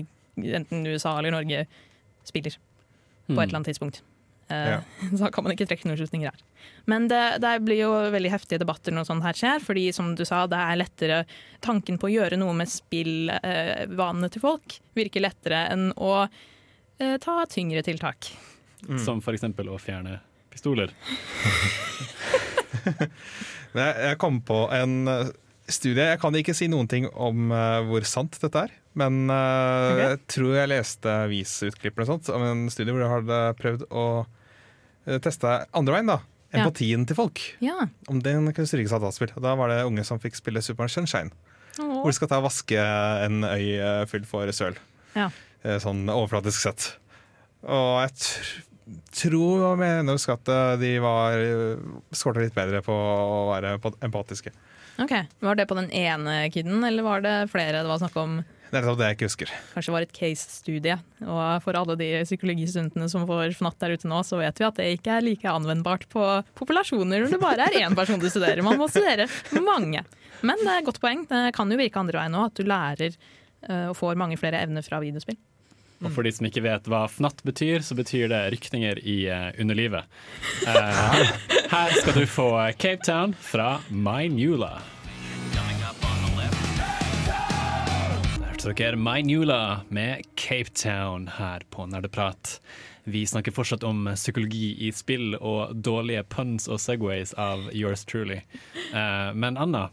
enten USA eller Norge spiller på et eller annet tidspunkt. Eh, Ja. Så kan man ikke trekke noen slutninger her. Men det, det blir jo veldig heftige debatter når sånt her skjer, fordi som du sa, det er lettere Tanken på å gjøre noe med spillvanene til folk virker lettere enn å eh, ta tyngre tiltak. Som for eksempel å fjerne pistoler. Jeg, jeg kom på en eh, studie. Jeg kan ikke si noen ting om uh, hvor sant dette er. Men uh, okay. jeg tror jeg leste avisutklipp om en studie hvor de hadde prøvd å eh, teste andre veien. da Ja. Empatien til folk. Ja. Om den kunne stryke av dataspill. Da var det unge som fikk spille Super Sunshine. Sunshine. Hvor de skal ta og vaske en øy eh, fylt for søl. Ja. Sånn overflatisk sett. Og jeg tr tror og mener at de var skårte litt bedre på å være empa- empatiske. Ok, Var det på den ene kiden, eller var det flere det var snakk om? Det er det jeg ikke husker. Kanskje var et case-studie. Og for alle de psykologistudentene som får fnatt der ute nå, så vet vi at det ikke er like anvendbart på populasjoner når det bare er én person du studerer. Man må studere mange. Men det er et godt poeng. Det kan jo virke andre veien òg, at du lærer eh, og får mange flere evner fra videospill. Og for de som ikke vet hva fnatt betyr, så betyr det rykninger i eh, underlivet. Uh, her skal du få Cape Town fra Mynula. Der hørte dere Mynula med Cape Town her på Nerdeprat. Vi snakker fortsatt om psykologi i spill og dårlige puns og segways av yours truly. Uh, men Anna,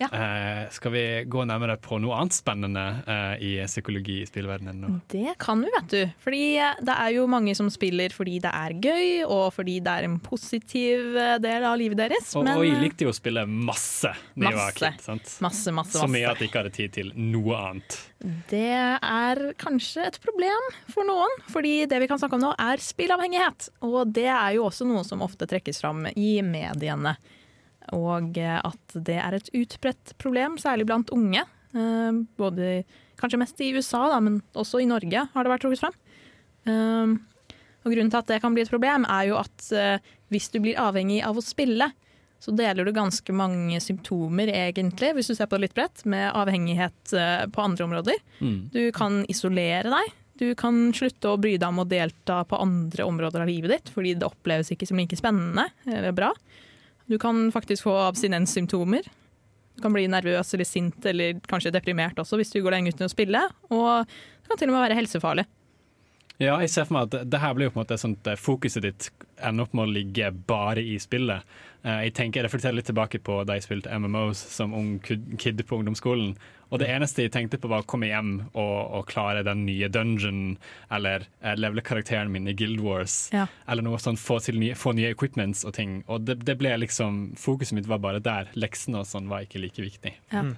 Ja. eh, skal vi gå nærmere på noe annet spennende eh, i psykologi i spillverdenen nå? Det kan vi, vet du. Fordi det er jo mange som spiller fordi det er gøy, og fordi det er en positiv eh, del av livet deres. Og, men, og jeg eh, likte jo å spille masse da jeg var Masse. kid. Sant? Masse, masse, Så mye at jeg ikke hadde tid til noe annet. Det er kanskje et problem for noen, fordi det vi kan snakke om nå er spillavhengighet. Og det er jo også noe som ofte trekkes fram i mediene. Og eh, at det er et utbredt problem, særlig blant unge. Eh, Både, kanskje mest i USA, da, men også i Norge har det vært trukket fram. Eh, Og grunnen til at det kan bli et problem, er jo at hvis du blir avhengig av å spille, så deler du ganske mange symptomer, egentlig, hvis du ser på det litt bredt, med avhengighet på andre områder. Mm. Du kan isolere deg. Du kan slutte å bry deg om å delta på andre områder av livet ditt, fordi det oppleves ikke som like spennende eller bra. Du kan faktisk få abstinenssymptomer. Du kan bli nervøs eller sint eller kanskje deprimert også hvis du går lenge uten å spille. Og det kan til og med være helsefarlig. Ja, jeg ser for meg at det her blir jo på en måte sånn at fokuset ditt ender opp med å ligge bare i spillet. Eh, jeg tenker jeg reflekterer litt tilbake på da jeg spilte MMOs som ung kid på ungdomsskolen. Og det eneste jeg tenkte på, var å komme hjem og, og klare den nye dungeon, eller uh, levele karakteren min i Guild Wars, Ja. eller noe sånn, få, til nye, få nye equipments og ting. Og det, det ble liksom Fokuset mitt var bare der. Leksene og sånn var ikke like viktig. Ja. Mm.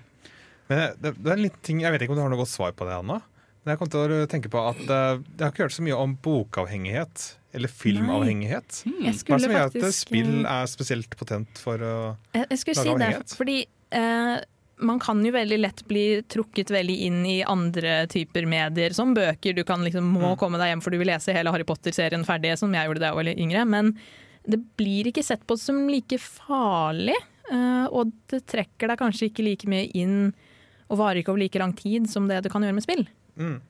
Men det, det er en liten ting, Jeg vet ikke om du har noe godt svar på det, Anna. Men jeg kom til å tenke på at uh, Jeg har ikke hørt så mye om bokavhengighet eller filmavhengighet. Jeg Hva er det som gjør at spill eh, er spesielt potent for å Jeg, jeg skulle lage si det, fordi eh, man kan jo veldig lett bli trukket veldig inn i andre typer medier, som bøker. Du kan liksom må Mm. komme deg hjem for du vil lese hele Harry Potter-serien ferdig, som jeg gjorde da jeg var yngre. Men det blir ikke sett på som like farlig, eh, og det trekker deg kanskje ikke like mye inn og varer ikke over like lang tid som det du kan gjøre med spill. Mm.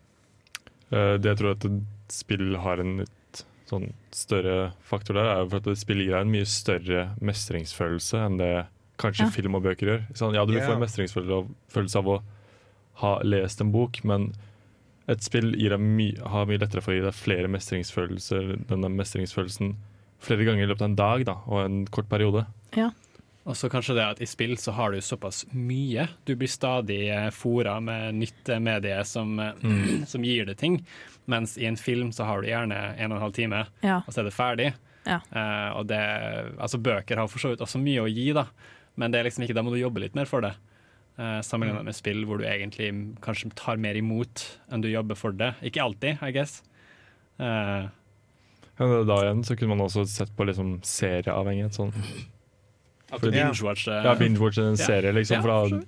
Eh, Det jeg tror at spill har en litt sånn større faktor der, er jo for at spill gir deg en mye større mestringsfølelse enn det kanskje Ja. film og bøker gjør. Sånn, ja, du vil få en mestringsfølelse av, å ha lest en bok, men et spill gir deg my, har mye lettere for å gi deg flere mestringsfølelser, denne mestringsfølelsen flere ganger i løpet av en dag da, og en kort periode. Ja. Og så kanskje det at i spill så har du såpass mye. Du blir stadig eh, fora med nytt eh, medie som, mm. som gir deg ting. Mens i en film så har du gjerne en og en halv time, Ja. og så er det ferdig. Ja. Uh, og det, altså bøker har for så vidt også mye å gi, da. Men det er liksom ikke, da må du jobbe litt mer for det. Uh, Sammenlignet med spill hvor du egentlig kanskje tar mer imot enn du jobber for det. Ikke alltid, I guess. Uh, Men da igjen så kunne man også sett på liksom serieavhengighet. Sånn. at du Ja. binge-watch eh, Ja, binge-watch en serie, liksom. Ja, for da.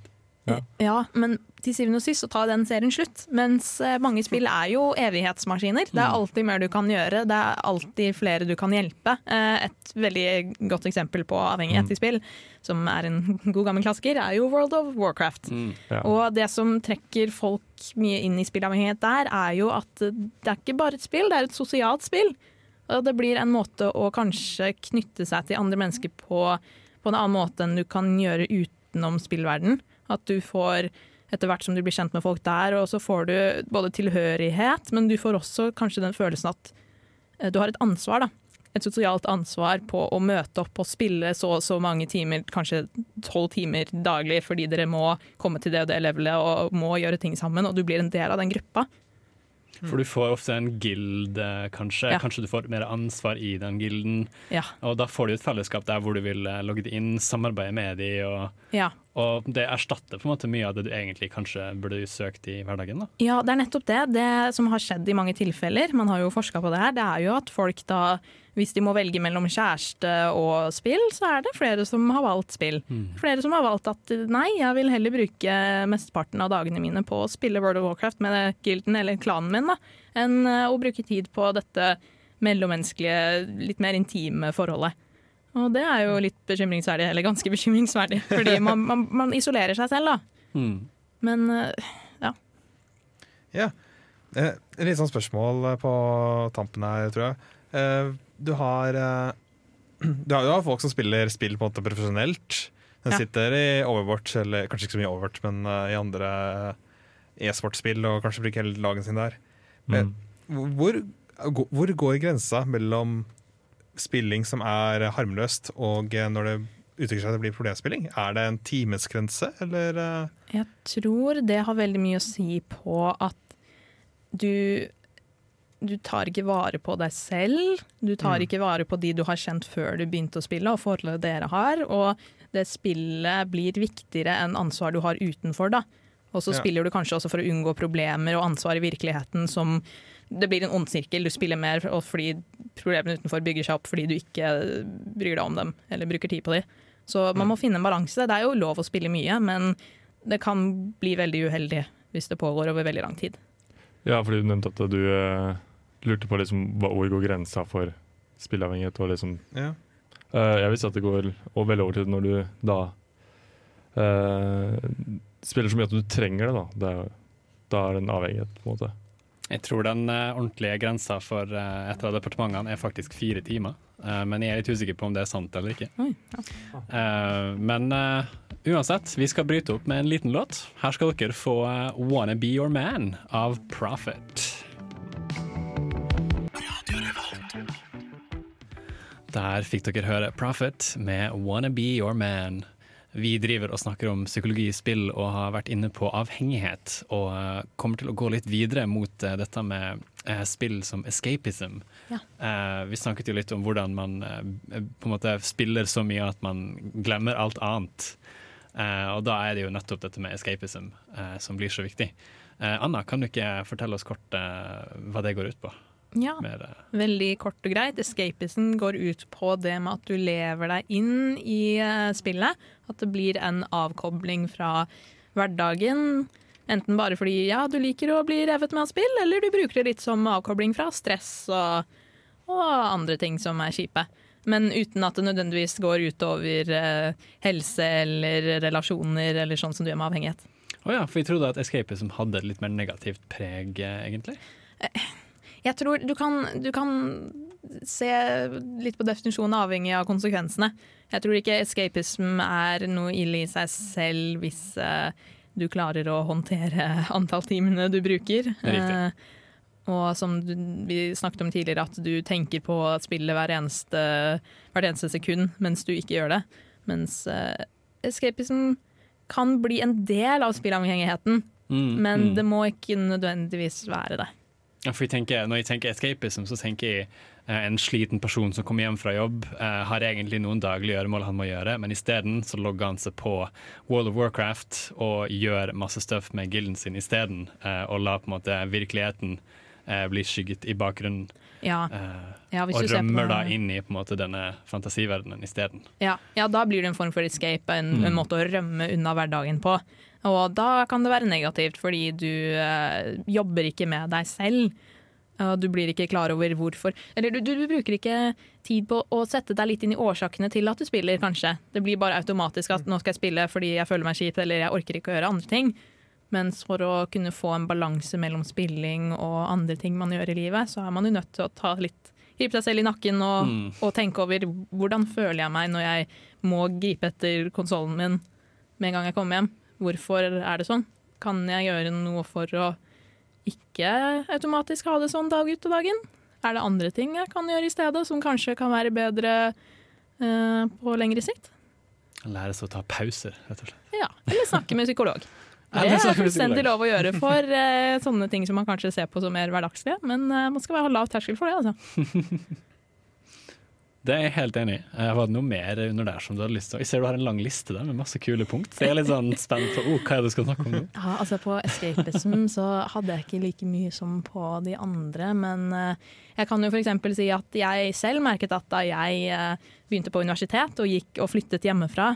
Ja. Ja, men til syvende og sist så tar den serien slutt. Mens eh, mange spill er jo evighetsmaskiner. Det er alltid mer du kan gjøre, det er alltid flere du kan hjelpe. Eh, Et veldig godt eksempel på avhengighet i spill, som er en god gammel klassiker, er jo World of Warcraft. Mm. ja. Og det som trekker folk mye inn i spillavhengighet der, er jo at det er ikke bare et spill, det er et sosialt spill. Og det blir en måte å kanskje knytte seg til andre mennesker på, på en annen måte enn du kan gjøre utenom spillverden. At du får, etter hvert som du blir kjent med folk der, og så får du både tilhørighet, men du får også kanskje den følelsen at eh, du har et ansvar, da. Et sosialt ansvar på å møte opp og spille så og så mange timer, kanskje tolv timer daglig, fordi dere må komme til det og det levelet og må gjøre ting sammen, og du blir en del av den gruppa. For du får ofte en gild, eh, kanskje. Ja. Kanskje du får mer ansvar i den gilden. Ja. Og da får du et fellesskap der hvor du vil eh, logge deg inn, samarbeide med dem og, Ja. Og det erstatter på en måte mye av det du egentlig kanskje burde søkt i hverdagen. da. Ja, det er nettopp det. Det som har skjedd i mange tilfeller, man har jo forska på det her, det er jo at folk da, hvis de må velge mellom kjæreste og spill, så er det flere som har valgt spill. Flere som har valgt at nei, jeg vil heller bruke mesteparten av dagene mine på å spille World of Warcraft med gilden eller klanen min, da, enn eh, å bruke tid på dette mellommenneskelige, litt mer intime forholdet. Og det er jo litt bekymringsverdig, eller ganske bekymringsverdig, fordi man, man, man isolerer seg selv, da. Men ja. Ja. Eh, litt sånn spørsmål eh, på tampen her, tror jeg. Eh, Du har eh, Du har jo folk som spiller spill på en måte profesjonelt. De Ja. sitter i Overwatch, eller kanskje ikke så mye Overwatch, men uh, i andre e-sportspill, og kanskje bruker hele dagen sin der. Mm. Hvor, hvor går grensa mellom spilling som er harmløst, og eh, når det utvikler seg til å bli problemspilling? Er det en timesgrense, eller eh, Jeg tror det har veldig mye å si på at du du tar ikke vare på deg selv. Du tar Mm. ikke vare på de du har kjent før du begynte å spille, og forholdet dere har. Og det spillet blir viktigere enn ansvar du har utenfor, da. Og så Ja. spiller du kanskje også for å unngå problemer og ansvar i virkeligheten som Det blir en ond sirkel. Du spiller mer og fordi problemene utenfor bygger seg opp fordi du ikke bryr deg om dem eller bruker tid på dem. Så man må finne en balanse. Det er jo lov å spille mye, men det kan bli veldig uheldig hvis det pågår over veldig lang tid. Ja, fordi du nevnte at du uh, lurte på liksom, hva- hvor går grensa for spilleavhengighet. Og liksom, ja. uh, jeg visste at det går veldig over til når du da uh, spiller så mye at du trenger det. Da, det er, da er det en avhengighet, på en måte. Jeg tror den eh, ordentlige grensa for eh, et av departementene er faktisk fire timer. Eh, men jeg er litt usikker på om det er sant eller ikke. Oi, ja. Men uansett, vi skal bryte opp med en liten låt. Her skal dere få 'Wanna Be Your Man' av Profit. Der fikk dere høre Profit med 'Wanna Be Your Man'. Vi driver og snakker om psykologi i spill og har vært inne på avhengighet. Og eh, kommer til å gå litt videre mot eh, dette med eh, spill som escapism. Ja. Vi snakket jo litt om hvordan man på en måte spiller så mye at man glemmer alt annet. Og da er det jo nettopp dette med escapism som blir så viktig. Anna, kan du ikke fortelle oss kort hva det går ut på? Ja, eh, veldig kort og greit. Escapism går ut på det med at du lever deg inn i eh, spillet. At det blir en avkobling fra hverdagen. Enten bare fordi ja, du liker å bli revet med av spill, eller du bruker det litt som avkobling fra stress og, og andre ting som er kjipe. Men uten at det nødvendigvis går utover eh, helse eller relasjoner eller sånn som du gjør med avhengighet. Å ja, for vi trodde at escapism hadde et litt mer negativt preg, eh, egentlig. Jeg tror du kan, du kan se litt på definisjonen avhengig av konsekvensene. Jeg tror ikke escapism er noe ille i seg selv hvis uh, du klarer å håndtere antall timene du bruker. Er riktig. Eh, og som du, vi snakket om tidligere, at du tenker på spillet hver eneste, hvert eneste sekund mens du ikke gjør det. Mens uh, escapism kan bli en del av spillavhengigheten, Mm, men mm. det må ikke nødvendigvis være det. Ja, for jeg tenker, når jeg tenker escapism, så tenker jeg eh, en sliten person som kommer hjem fra jobb, eh, har egentlig noen daglige gjøremål han må gjøre, men isteden så logger han seg på World of Warcraft og gjør masse stuff med gilden sin isteden, eh, og lar på en måte virkeligheten eh, bli skygget i bakgrunnen. Ja. Eh, Ja, og ser på- rømmer da inn i måte denne fantasiverdenen isteden. Ja, ja, da blir det en form for escape, en, Mm. en måte å rømme unna hverdagen på. Og da kan det være negativt, fordi du eh, jobber ikke med deg selv. Og du blir ikke klar over hvorfor. Eller du, du, du bruker ikke tid på å sette deg litt inn i årsakene til at du spiller, kanskje. Det blir bare automatisk at nå skal jeg spille fordi jeg føler meg kjip, eller jeg orker ikke å gjøre andre ting. Mens for å kunne få en balanse mellom spilling og andre ting man gjør i livet, så er man jo nødt til å ta litt gripe seg selv i nakken og, Mm. og tenke over hvordan føler jeg meg når jeg må gripe etter konsollen min med en gang jeg kommer hjem. Hvorfor er det sånn? Kan jeg gjøre noe for å ikke automatisk ha det sånn dag ut og dag inn? Er det andre ting jeg kan gjøre i stedet, som kanskje kan være bedre eh, på lengre sikt? Lære seg å ta pauser, rett og slett. Ja, Eller snakke med psykolog. Det er fullstendig lov å gjøre for eh, sånne ting som man kanskje ser på som mer hverdagslige, men eh, man skal ha lav terskel for det. altså. Det er jeg helt enig i. Jeg Var det noe mer under der som du hadde lyst til? Jeg ser du har en lang liste der med masse kule punkt. Så jeg er litt sånn spent på oh, hva er det du skal snakke om nå. Ja, altså På escapism så hadde jeg ikke like mye som på de andre, men eh, jeg kan jo f.eks. si at jeg selv merket at da jeg eh, begynte på universitet og gikk og flyttet hjemmefra,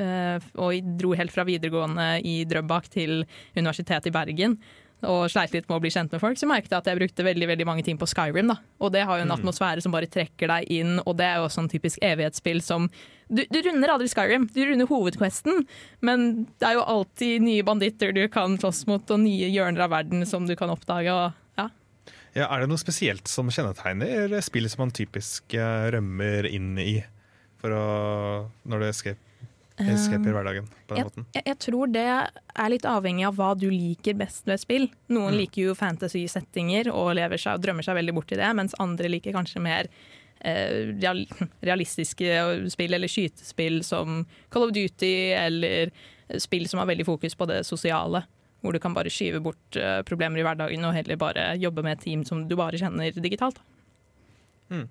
eh, og dro helt fra videregående i Drøbak til Universitetet i Bergen, og sleit litt med å bli kjent med folk, så merket jeg at jeg brukte veldig veldig mange timer på Skyrim. da. Og det har jo en Mm. atmosfære som bare trekker deg inn, og det er jo også en typisk evighetsspill som du, du runder aldri Skyrim, du runder hovedquesten, men det er jo alltid nye banditter du kan slåss mot, og nye hjørner av verden som du kan oppdage. og ja. Ja, er det noe spesielt som kjennetegner spill som man typisk eh, rømmer inn i for å, når du escape, escaper i hverdagen på den jeg, måten? jeg, jeg tror det er litt avhengig av hva du liker best ved spill. Noen Mm. liker jo fantasy-settinger og seg drømmer seg veldig bort i det, mens andre liker kanskje mer eh, real, realistiske spill eller skytespill som Call of Duty, eller spill som har veldig fokus på det sosiale. Hvor du kan bare skyve bort eh, problemer i hverdagen og heller bare jobbe med et team som du bare kjenner digitalt. Mm.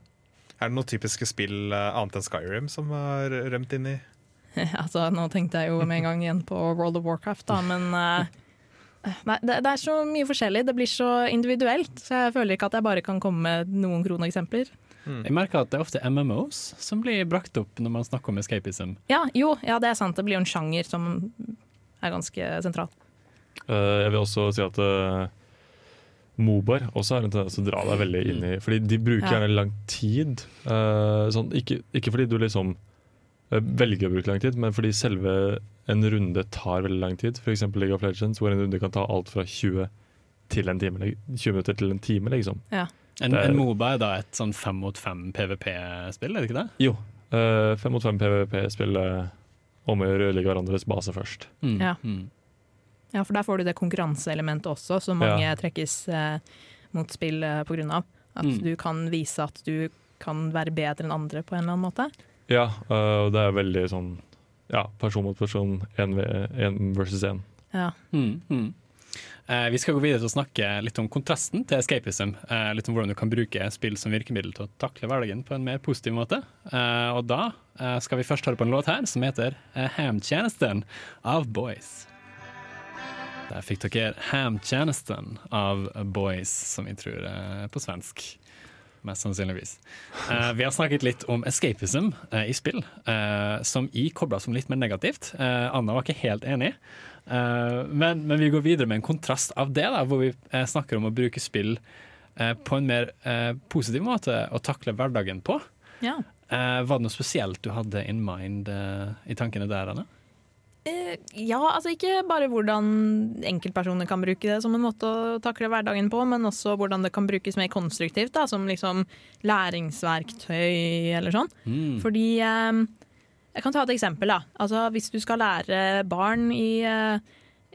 Er det noen typiske spill eh, annet enn Skyrim som har rømt inn i? altså, nå tenkte jeg jo med en gang igjen på World of Warcraft, da, men eh, nei, det, det er så mye forskjellig. Det blir så individuelt, så jeg føler ikke at jeg bare kan komme med noen kroneksempler. Jeg merker at det er ofte MMOs som blir brakt opp når man snakker om escapism. Ja, jo, ja, det er sant. Det blir jo en sjanger som er ganske sentral. Uh, jeg vil også si at uh, Mobar også har en tendens til å dra deg veldig inn i Fordi de bruker Ja. gjerne lang tid. Uh, sånn, ikke, ikke fordi du liksom eh, velger å bruke lang tid, men fordi selve en runde tar veldig lang tid. F.eks. League of Legends, hvor en runde kan ta alt fra 20, til en time, 20 minutter til en time, liksom. Ja. En, er- en Moba er da et sånn fem mot fem PVP-spill, er det ikke det? Jo. eh, Fem mot fem PVP-spill uh, om å ødelegge hverandres base først. Ja. ja, for der får du det konkurranseelementet også, som mange Ja. trekkes uh, mot spill uh, på grunn av. At Mm. du kan vise at du kan være bedre enn andre på en eller annen måte. Ja, og det er veldig sånn ja, person mot person, én versus én. Ja. Mm, mm. Eh, vi skal gå videre til å snakke litt om kontrasten til escapism. Eh, litt om hvordan du kan bruke spill som virkemiddel til å takle hverdagen på en mer positiv måte. Eh, og da eh, skal vi først høre på en låt her som heter 'Hamtjenesten' Ham-tjenesten av Boys. Der fikk dere Ham-tjenesten av Boys, som vi tror er på svensk. Mest sannsynligvis. Uh, vi har snakket litt om escapism uh, i spill, uh, som i kobla som litt mer negativt. Anna var ikke helt enig. Men, men vi går videre med en kontrast av det, da, hvor vi snakker om å bruke spill på en mer positiv måte å takle hverdagen på. Ja. Var det noe spesielt du hadde in mind i tankene der, Anne? Eh, ja, altså ikke bare hvordan enkeltpersoner kan bruke det som en måte å takle hverdagen på, men også hvordan det kan brukes mer konstruktivt, da, som liksom læringsverktøy eller sånn. Mm. Fordi eh, Jeg kan ta et eksempel. da. Altså, hvis du skal lære barn i, eh,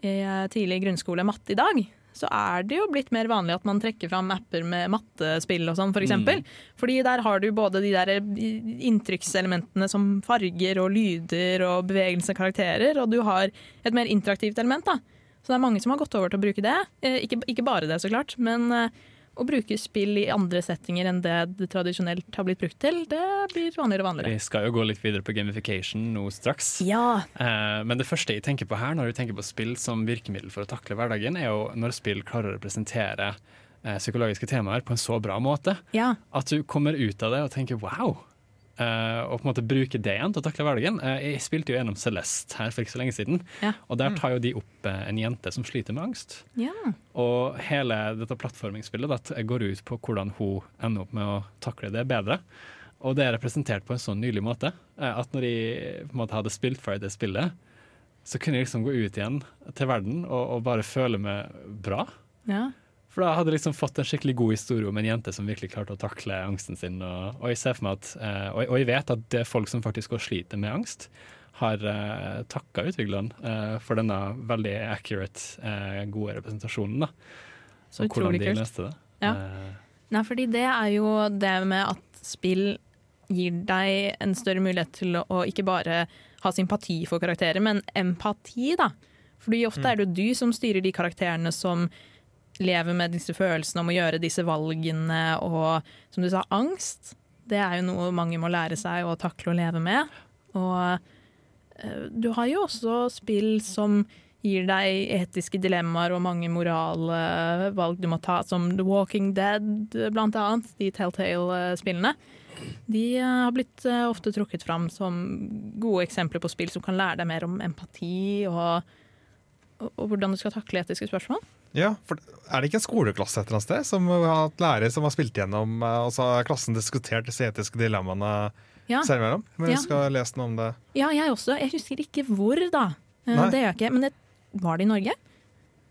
i tidlig grunnskole matte i dag, så er det jo blitt mer vanlig at man trekker fram apper med mattespill og sånn, for eksempel. Fordi der har du både de der inntrykkselementene som farger og lyder og bevegelse av karakterer, og du har et mer interaktivt element, da. Så det er mange som har gått over til å bruke det. Eh, ikke, ikke bare det, så klart, men eh, å bruke spill i andre settinger enn det det tradisjonelt har blitt brukt til, det blir vanligere og vanligere. Vi skal jo gå litt videre på gamification nå straks. Ja. Eh, men det første jeg tenker på her, når du tenker på spill som virkemiddel for å takle hverdagen, er jo når spill klarer å representere eh, psykologiske temaer på en så bra måte. Ja. At du kommer ut av det og tenker wow. Eh, og på en måte bruke det igjen til å takle hverdagen. Eh, jeg spilte jo gjennom Celeste her for ikke så lenge siden. Ja. Og der tar jo de opp eh, en jente som sliter med angst. ja. Og hele dette plattformingsspillet det går ut på hvordan hun ender opp med å takle det bedre. Og det er representert på en sånn nylig måte at når jeg på en måte hadde spilt ferdig det spillet, så kunne jeg liksom gå ut igjen til verden og, og bare føle meg bra. ja. For da hadde jeg liksom fått en skikkelig god historie om en jente som virkelig klarte å takle angsten sin. Og, og jeg ser for meg at, eh, og, og jeg vet at det er folk som faktisk går og sliter med angst, har eh, takka utviklerne eh, for denne veldig accurate, eh, gode representasjonen. da. Så Og hvordan de løste det. Ja. Eh, Nei, fordi det er jo det med at spill gir deg en større mulighet til å, å ikke bare ha sympati for karakterer, men empati, da. Fordi ofte er det jo du som styrer de karakterene som lever med disse følelsene om å gjøre disse valgene, og som du sa, angst. Det er jo noe mange må lære seg å takle og leve med. Og eh, du har jo også spill som gir deg etiske dilemmaer og mange morale valg du må ta, som The Walking Dead, blant annet. De Telltale-spillene. De eh, har blitt eh, ofte trukket fram som gode eksempler på spill som kan lære deg mer om empati og, og, og hvordan du skal takle etiske spørsmål. Ja, for Er det ikke en skoleklasse et eller annet sted som har hatt lærere som har spilt gjennom, eh, og så har klassen diskutert disse etiske dilemmaene Ja. seg imellom? Men Ja. jeg skal lese noe om det. Ja, jeg også. Jeg husker ikke hvor, da. Eh, Nei. Det gjør jeg ikke. Men det, var det i Norge?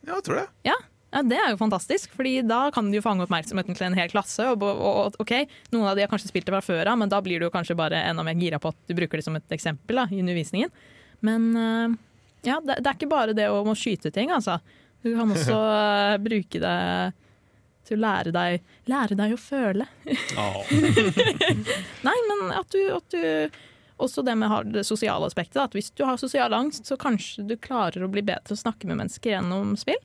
Ja, jeg tror det. Ja. ja, Det er jo fantastisk, Fordi da kan du jo fange oppmerksomheten til en hel klasse. Og, og, ok, Noen av de har kanskje spilt det fra før av, men da blir du kanskje bare enda mer gira på at du bruker det som et eksempel da, i undervisningen. Men eh, ja, det, det er ikke bare det å må skyte ting, altså. Du kan også eh, bruke det til å lære deg, lære deg å føle. Nei, men at du, at du Også det med det sosiale aspektet. At hvis du har sosial angst, så kanskje du klarer å bli bedre til å snakke med mennesker gjennom spill.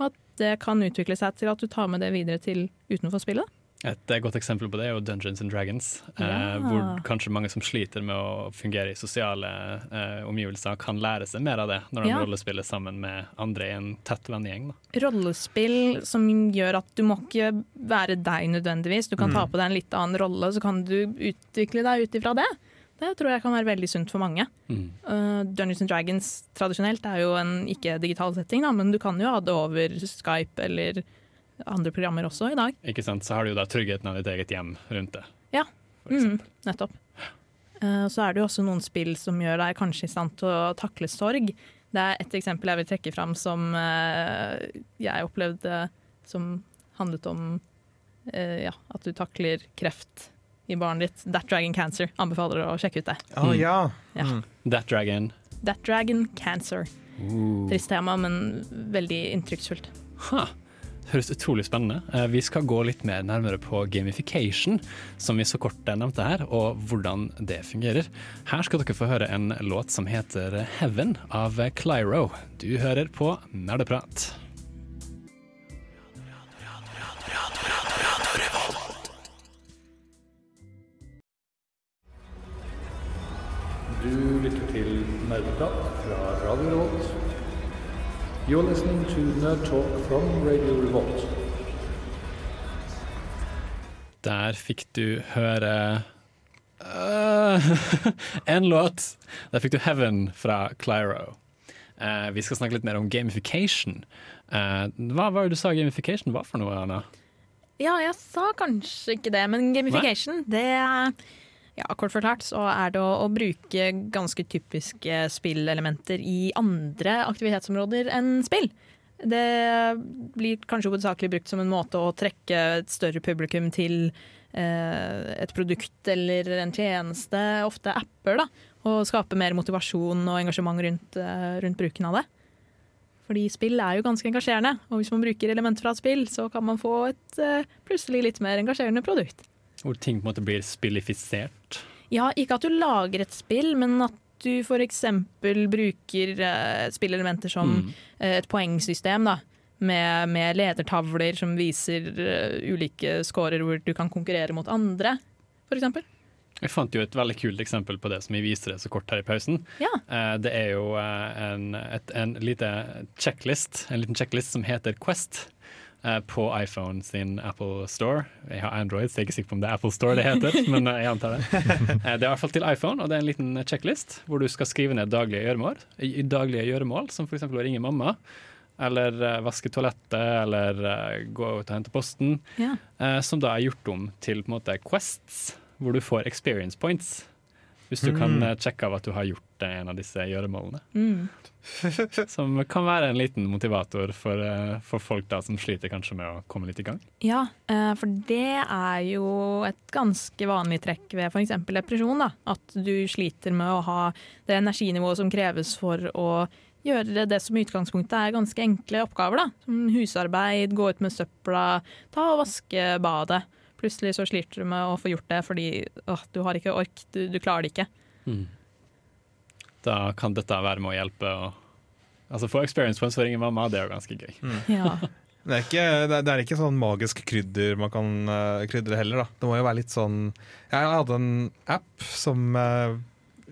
Og at det kan utvikle seg til at du tar med det videre til utenfor spillet. Et eh, godt eksempel på det er jo Dungeons and Dragons. Ja. Eh, hvor kanskje mange som sliter med å fungere i sosiale eh, omgivelser, kan lære seg mer av det når de Ja. rollespiller sammen med andre i en tett vennegjeng. Rollespill som gjør at du må ikke være deg nødvendigvis. Du kan ta Mm. på deg en litt annen rolle, så kan du utvikle deg ut ifra det. Det tror jeg kan være veldig sunt for mange. Mm. Uh, Dungeons and Dragons tradisjonelt er jo en ikke-digital setting, da, men du kan jo ha det over Skype eller andre programmer også i dag. Ikke sant? Så har du jo da tryggheten av ditt eget hjem rundt det. Ja, mm, nettopp. Uh, så er det jo også noen spill som gjør deg kanskje i stand til å takle sorg. Det er et eksempel jeg vil trekke fram som uh, jeg opplevde som handlet om uh, ja, at du takler kreft i barnet ditt. That Dragon Cancer. Anbefaler å sjekke ut det. Å ja. Ja. Mm. That Dragon. That Dragon Cancer. Ooh. Trist tema, men veldig inntrykksfullt. Ha. Høres utrolig spennende. Eh, Vi skal gå litt mer nærmere på gamification, som vi så kort nevnte her, og hvordan det fungerer. Her skal dere få høre en låt som heter Heaven av Clyro. Du hører på Nerdeprat. Du lytter til Nerdeprat fra Radio Revolt. You're listening to Nerd Talk from Radio Revolt. Der fikk du høre uh, en låt. Der fikk du 'Heaven' fra Clyro. Uh, vi skal snakke litt mer om gamification. Uh, hva var det du sa gamification var for noe, Anna? Ja, jeg sa kanskje ikke det, men gamification, det ja, Kort forklart så er det å, å bruke ganske typiske spillelementer i andre aktivitetsområder enn spill. Det blir kanskje hovedsakelig brukt som en måte å trekke et større publikum til eh, et produkt eller en tjeneste, ofte apper, da, og skape mer motivasjon og engasjement rundt, eh, rundt bruken av det. Fordi spill er jo ganske engasjerende, og hvis man bruker elementer fra et spill, så kan man få et eh, plutselig litt mer engasjerende produkt. Hvor ting på en måte blir spillifisert. Ja, ikke at du lager et spill, men at du f.eks. bruker uh, spillelementer som Mm. eh, et poengsystem, da. Med, med ledertavler som viser uh, ulike scorer hvor du kan konkurrere mot andre, f.eks. Jeg fant jo et veldig kult eksempel på det som vi viste det så kort her i pausen. Ja. Uh, det er jo en, et, en lite checklist, en liten checklist som heter Quest. Eh, På iPhone sin Apple Store. Jeg har Android, så jeg er ikke sikker på om det er Apple Store det heter. men eh, jeg antar det. Eh, Det er i hvert fall til iPhone, og det er en liten checklist hvor du skal skrive ned daglige gjøremål, daglige gjøremål som f.eks. å ringe mamma. Eller vaske toalettet, eller gå ut og hente posten. Ja. eh, Som da er gjort om til på en måte quests, hvor du får experience points. Hvis du kan Mm. eh, sjekke av at du har gjort eh, en av disse gjøremålene. Mm. Som kan være en liten motivator for, eh, for folk da som sliter kanskje med å komme litt i gang. Ja, for det er jo et ganske vanlig trekk ved f.eks. depresjon. Da. At du sliter med å ha det energinivået som kreves for å gjøre det som i utgangspunktet er ganske enkle oppgaver. Da. Som husarbeid, gå ut med søpla, ta og vaske badet. Plutselig så sliter du med å få gjort det fordi åh, du har ikke ork, du, du klarer det ikke. Da kan dette være med å hjelpe. Og, altså Få experience points for å ringe mamma, det er jo ganske gøy. Ja. Det er, ikke, det er- ikke sånn magisk krydder man kan uh, krydre heller. da Det må jo være litt sånn Jeg hadde en app som uh,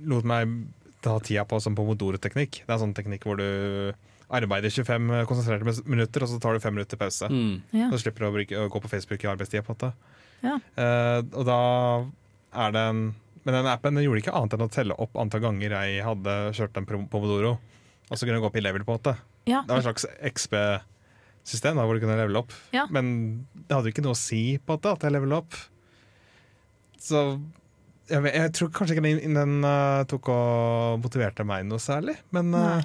lot meg ta tida på som pomodoro-teknikk. Det er en sånn teknikk hvor du arbeider 25 konsentrerte minutter, og så tar du fem minutter pause. Mm. Ja. Så slipper du å, bruke, å gå på Facebook i arbeidstida. på en måte Ja. Eh, Og da er det en Men den appen den gjorde ikke annet enn å telle opp antall ganger jeg hadde kjørt en pomodoro. Og så kunne jeg gå opp i level, på en måte. Ja. Det var en slags XB-system hvor du kunne levele opp. Ja. Men det hadde jo ikke noe å si på måte, at jeg levela opp. Så jeg, vet, jeg tror kanskje ikke den, den eh, tok og motiverte meg noe særlig. Men eh,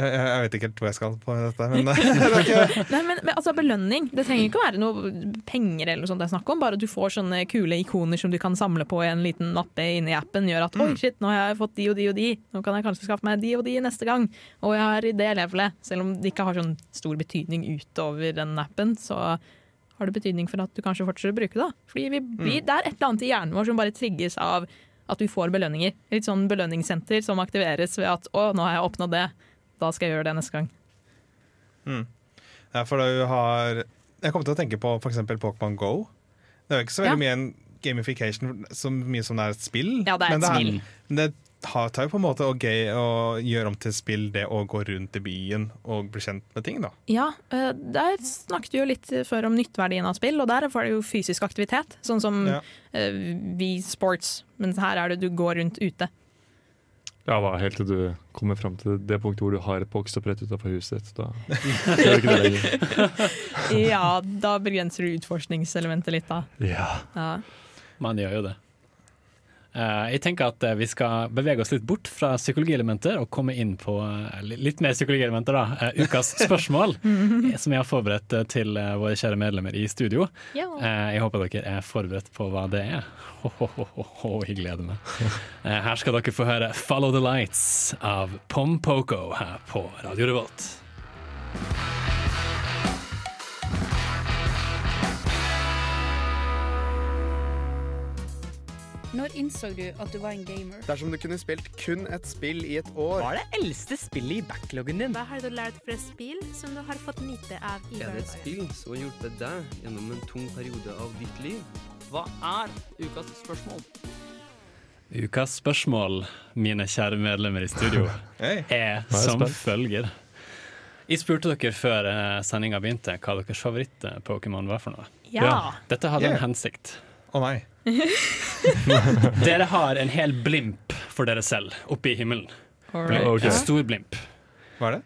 jeg, jeg vet ikke helt hvor jeg skal på dette. Men eh, det er ikke, Nei, men, men altså belønning, det trenger ikke å være noe penger eller noe sånt det er snakk om, bare at du får sånne kule ikoner som du kan samle på i en liten mappe inni appen, gjør at oi shit, nå har jeg fått de og de og de, nå kan jeg kanskje skaffe meg de og de neste gang, og jeg har i det levelet, selv om det ikke har sånn stor betydning utover den appen, så har det betydning for at du kanskje fortsetter å bruke det. Fordi vi mm. det er et eller annet i hjernen vår som bare trigges av at vi får belønninger. Litt sånn belønningssenter som aktiveres ved at å, nå har jeg oppnådd det, da skal jeg gjøre det neste gang. Mm. Ja, for du har Jeg kommer til å tenke på f.eks. Pokémon Go. Det er jo ikke så veldig Ja. mye en gamification så mye som det er et spill. Ja, det er men et det, spill. men det har- tar jo på en måte å, gjøre om til spill det å gå rundt i byen og bli kjent med ting. da Ja, eh, der snakket vi jo litt før om nytteverdien av spill, og der var det jo fysisk aktivitet. Sånn som Ja. eh, vi sports, men her er det du går rundt ute. Ja, da, helt til du kommer fram til det punktet hvor du har et pokestop rett utenfor huset ditt. Da gjør du ikke det lenger. Ja, da begrenser du utforskningselementet litt, da. Ja. Ja. Man gjør jo det. Eh, jeg tenker at eh, vi skal bevege oss litt bort fra psykologielementer og komme inn på eh, litt mer psykologielementer. da. Ukas spørsmål, eh, som jeg har forberedt til våre kjære medlemmer i studio. Jeg håper dere er forberedt på hva det er. Ho, ho, ho, jeg gleder meg. Her skal dere få høre 'Follow the Lights' av Pom Poko her på Radio Revolt. Når innså du at du var en gamer? Dersom du kunne spilt kun et spill i et år Hva er det eldste spillet i backloggen din? Hva har du lært fra spill som du har fått nyte av i Er det et spill som har hjulpet deg gjennom en tung periode av ditt liv? Hva er ukas spørsmål? Ukas spørsmål, mine kjære medlemmer i studio, hey. er som følger. Jeg spurte dere før eh, sendinga begynte hva deres favoritt-Pokémon var for noe. Ja. Ja. Dette hadde Yeah. en hensikt. Å nei. Dere har en hel blimp for dere selv oppe i himmelen. Alright. En stor blimp. Hva er det?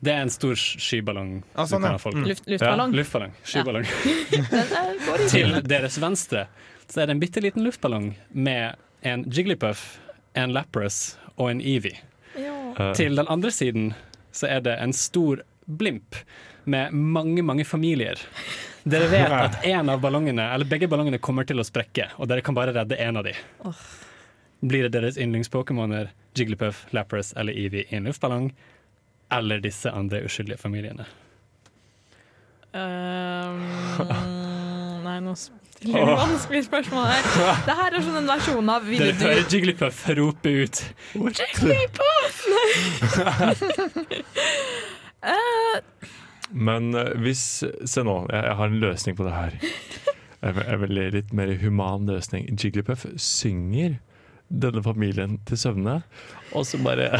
Det er en stor skyballong. Ah, sånn, ja. Mm. Luft, luftballong. Ja, luftballong. Skyballong. I Til deres venstre så er det en bitte liten luftballong med en Jigglypuff, en Lapras og en Eevee. Ja. Eh, Til den andre siden så er det en stor blimp med mange, mange familier. Dere vet at en av ballongene, eller begge ballongene kommer til å sprekke, og dere kan bare redde én av de. Blir det deres yndlingspokémoner Jiglipuff, Jigglypuff, Lapras eller Eevee i en luftballong, eller disse andre uskyldige familiene? Um, nei, nå stiller du vanskelige spørsmål her. Det her er sånn en versjon av Ville Dere hører Jigglypuff rope ut Jigglypuff! Eh, Men eh, hvis Se nå, jeg, jeg har en løsning på det her. Jeg, vil- jeg litt mer human løsning. Jigglypuff synger denne familien til søvne, og så bare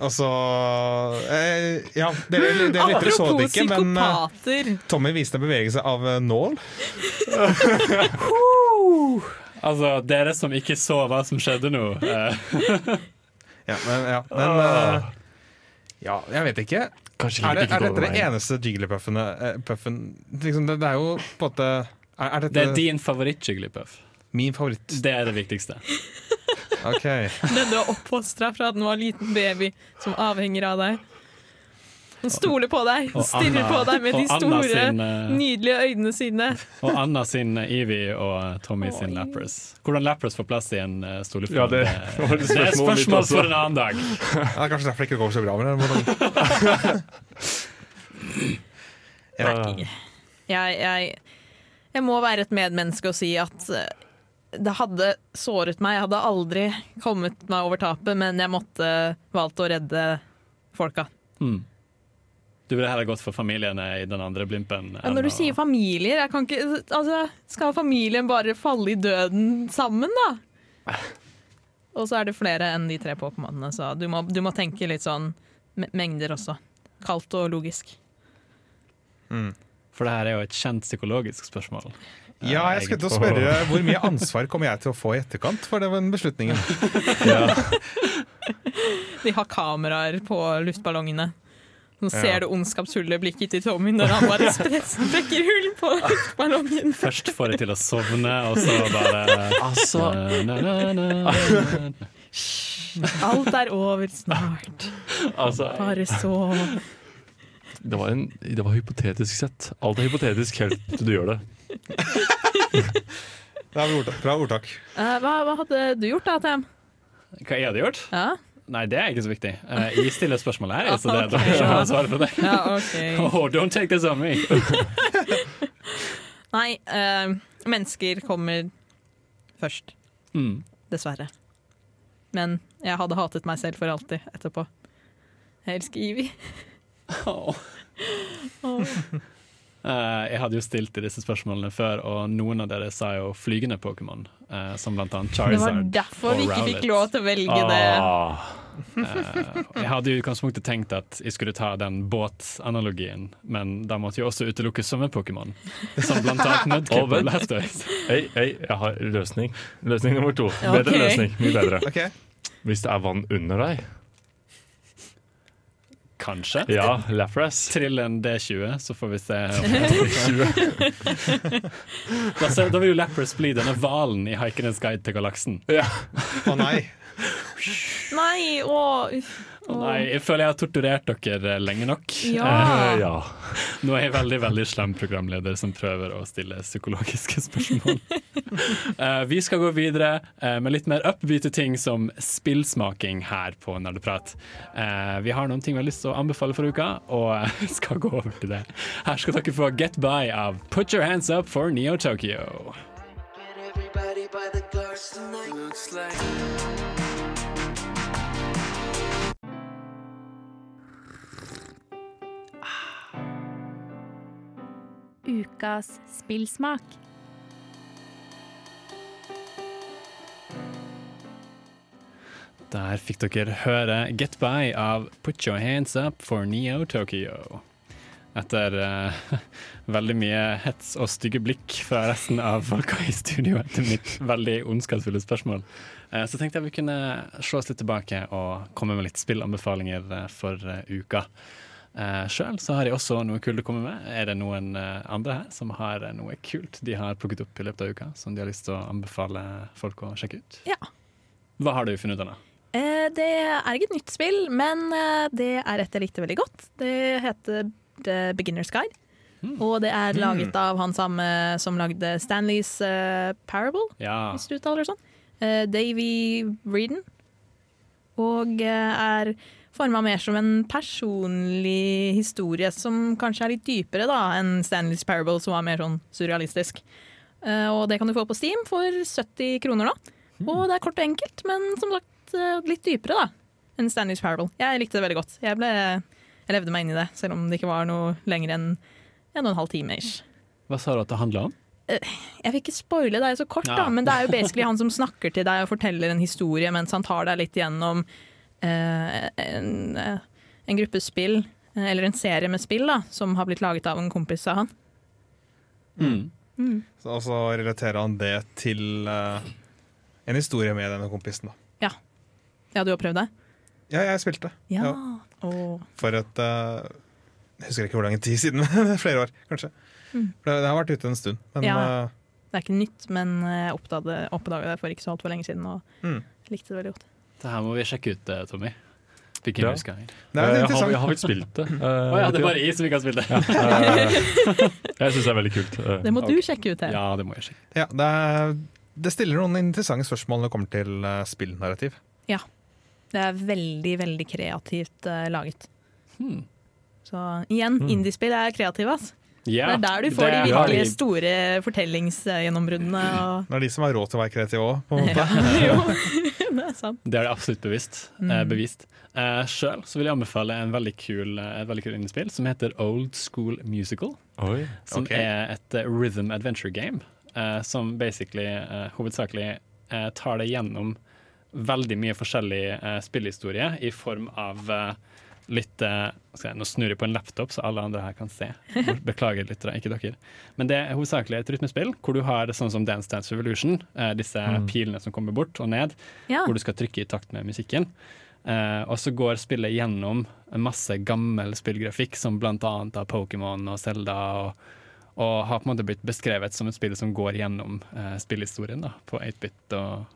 Altså eh, Ja, dere, dere lyttere så det ikke, men eh, psykopater. Tommy viste en bevegelse av eh, nål. Altså, dere som ikke så hva som skjedde nå. Ja, men, ja, men uh, Ja, jeg vet ikke. Er, det, ikke er dette det eneste jigglypuffen eh, liksom, det, det er jo på en måte er, er dette Det er din favoritt-Jigglypuff. min favoritt? Det er det viktigste. okay. Den du har oppfostra fra at den var en liten baby som avhenger av deg. Den stoler på deg, Og stirrer Anna- på deg med de store, sin, eh, nydelige øynene sine. Og Anna sin Evie og Tommy Tommy sin Lapras. Hvordan Lapras får plass i en uh, stor Ja, det det, det er et spørsmål for en annen dag. Ja, kanskje derfor det ikke går så bra med den. Ja. Jeg, jeg, jeg må være et medmenneske og si at eh, det hadde såret meg. Jeg hadde aldri kommet meg over tapet, men jeg måtte valgt å redde folka. Mm. Du ville heller gått for familiene i den andre blimpen? Ja, når du sier familier, jeg kan ikke, altså, skal familien bare falle i døden sammen, da? Og så er det flere enn de tre Pokémonene, så du må, du må tenke litt sånn mengder også. Kaldt og logisk. For det her er jo et kjent psykologisk spørsmål. Ja, jeg skulle til å spørre hvor mye ansvar kommer jeg til å få i etterkant for den beslutningen. De har kameraer på luftballongene. Nå Ja. ser du ondskapsfulle blikket til Tommy når han bare sprekker hull på ballongen. Først får jeg til å sovne, og så bare Altså. na. Alt er over snart. Altså, Bare sov. det, var en, det var hypotetisk sett. Alt er hypotetisk helt til du gjør det. Det er. Bra ordtak. Uh, hva, hva hadde du gjort da, TM? Hva jeg hadde gjort? Ja? Nei, det er ikke så viktig. Uh, Jeg stiller spørsmål her, så det Ok. dere som svaret på det. Ja, okay. Oh, don't take this on me. Nei, uh, mennesker kommer først. Mm. Dessverre. Men jeg hadde hatet meg selv for alltid etterpå. Jeg elsker Ivi. oh. Åh. Eh, jeg hadde jo stilt i disse spørsmålene før, og noen av dere sa jo flygende Pokémon, Uh, som blant annet Charizard. Det var derfor vi ikke fikk lov til å velge det. Ah, Eh, jeg hadde jo i utgangspunktet tenkt at jeg skulle ta den båtanalogien, men da måtte jeg også utelukke sommer-Pokémon, som blant annet Mudkip og. Blastoise. Hei, hei, jeg har løsning. Løsning nummer to. Bedre løsning. Mye bedre. Okay. Hvis det er vann under deg. Kanskje. Ja, Lapras. Trill en D20, så får vi se. da, ser- da vil jo Lapras bli denne hvalen i Haikenes guide til galaksen. Ja. Å nei. Nei, å, uff. Å nei, jeg føler jeg har torturert dere lenge nok. Ja. Eh, ja. Nå er jeg veldig veldig slem programleder som prøver å stille psykologiske spørsmål. Eh, vi skal gå videre eh, med litt mer upbeate ting som spillsmaking her på Nerdeprat. Eh, vi har noen ting vi har lyst til å anbefale for uka, og skal gå over til det. Her skal dere få Get By av Put Your Hands Up for Neo Tokyo. Everybody by the guards tonight. Looks like. Ukas spillsmak. Der fikk dere høre Get By av Put Your Hands Up for Neo Tokyo. Etter uh, veldig mye hets og stygge blikk fra resten av folka i studio etter mitt veldig ondskapsfulle spørsmål, uh, så tenkte jeg vi kunne slå oss litt tilbake og komme med litt spillanbefalinger eh, for uh, uka. Uh, Sjøl så har jeg også noe kult å komme med. Er det noen eh, andre her som har eh, noe kult de har plukket opp i løpet av uka, som de har lyst til å anbefale folk å sjekke ut? Ja. Hva har du funnet ut av? Eh, det er ikke et nytt spill, men eh, det er et jeg likte veldig godt. Det heter The Beginner's Guide. Og det er laget av han samme som lagde Stanleys uh, Parable, Ja. hvis du uttaler det sånn. Uh, Davy Reedon. Og uh, er forma mer som en personlig historie som kanskje er litt dypere da enn Stanleys Parable, som var mer sånn surrealistisk. Eh, og det kan du få på Steam for 70 kroner nå. Og det er kort og enkelt, men som sagt eh, litt dypere da enn Stanleys Parable. Jeg likte det veldig godt. Jeg, ble, jeg levde meg inn i det, selv om det ikke var noe lenger enn en og en halv time. ish. Hva sa du at det handla om? Eh, Jeg vil ikke spoile deg så kort, Ja. da, men det er jo basically han som snakker til deg og forteller en historie mens han tar deg litt gjennom en, eh, en gruppe spill, eh, eller en serie med spill, da, som har blitt laget av en kompis av han. Mm. Mm. Så, altså relaterer han det til uh, en historie med denne kompisen. da. Ja. ja, du har prøvd det? Ja, jeg spilte. Ja. ja. For et uh, Jeg husker ikke hvor lang tid siden, men flere år, kanskje. Mm. For det, det har vært ute en stund. Men Ja. Uh, Det er ikke nytt, men jeg oppdaget, oppdaget det for ikke så altfor lenge siden og Mm. likte det veldig godt. Det her må vi sjekke ut, eh, Tommy. Fikk Ja. Guide. Det er jeg, har, vi- har ikke spilt det? Å ja, det er bare jeg som ikke har spilt det. Ja, eh, jeg syns det er veldig kult. Uh, Det må du sjekke ut her. Ja, det må jeg sjekke. Ja, det, er, det stiller noen interessante spørsmål når det kommer til uh, spillnarrativ. Ja. Det er veldig, veldig kreativt eh, laget. Hmm. Så igjen, Hmm. indiespill er kreative, Altså. Yeah. det er der du får det de virkelig de. store fortellingsgjennombruddene. Og... Det er de som har råd til å være kreative òg, på en måte. det er sant. Det er det absolutt bevisst, eh, Mm. bevist. Eh, Sjøl vil jeg anbefale en veldig kul, eh, et veldig kul innspill som heter Old School Musical. Oi, som okay. er et eh, rhythm adventure game. eh, som basically eh, hovedsakelig tar deg gjennom veldig mye forskjellig spillehistorie i form av litt uh, skal jeg, Nå snur jeg på en laptop, så alle andre her kan se. Beklager lyttere, ikke dere. Men det er hovedsakelig et rytmespill hvor du har sånn som Dance Dance Revolution, uh, disse Mm. pilene som kommer bort og ned, Ja. hvor du skal trykke i takt med musikken. Uh, og så går spillet gjennom en masse gammel spillgrafikk, som blant annet av Pokémon og Zelda, og, og har på en måte blitt beskrevet som et spill som går gjennom uh, spillhistorien da, på 8-bit og,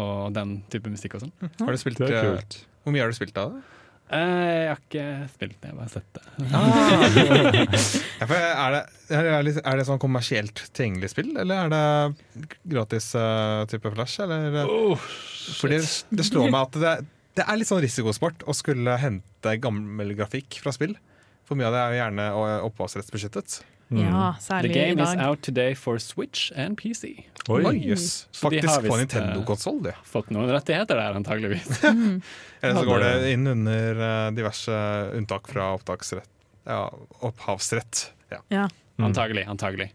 og den type musikk og sånn. Har du spilt, Det er kult. Hvor mye har du spilt av det? Eh, jeg har ikke spilt det, jeg har bare sett det. Ja, er, det, er, det, er det sånn kommersielt tilgjengelig spill, eller er det gratis uh, type flash? Eller? Oh, Fordi det slår meg at det, det er litt sånn risikosport å skulle hente gammel grafikk fra spill. For mye av det er jo gjerne opphavsrettsbeskyttet. Ja, The særlig i game is out today for Switch and PC. Oi, Oi. Yes. Faktisk på Nintendo-konsoll, de. Fått noen rettigheter der, antageligvis. Eller så går det inn under eh, diverse unntak fra opptaksrett. Ja, opphavsrett. Ja. Ja. Mm. Antagelig. antagelig.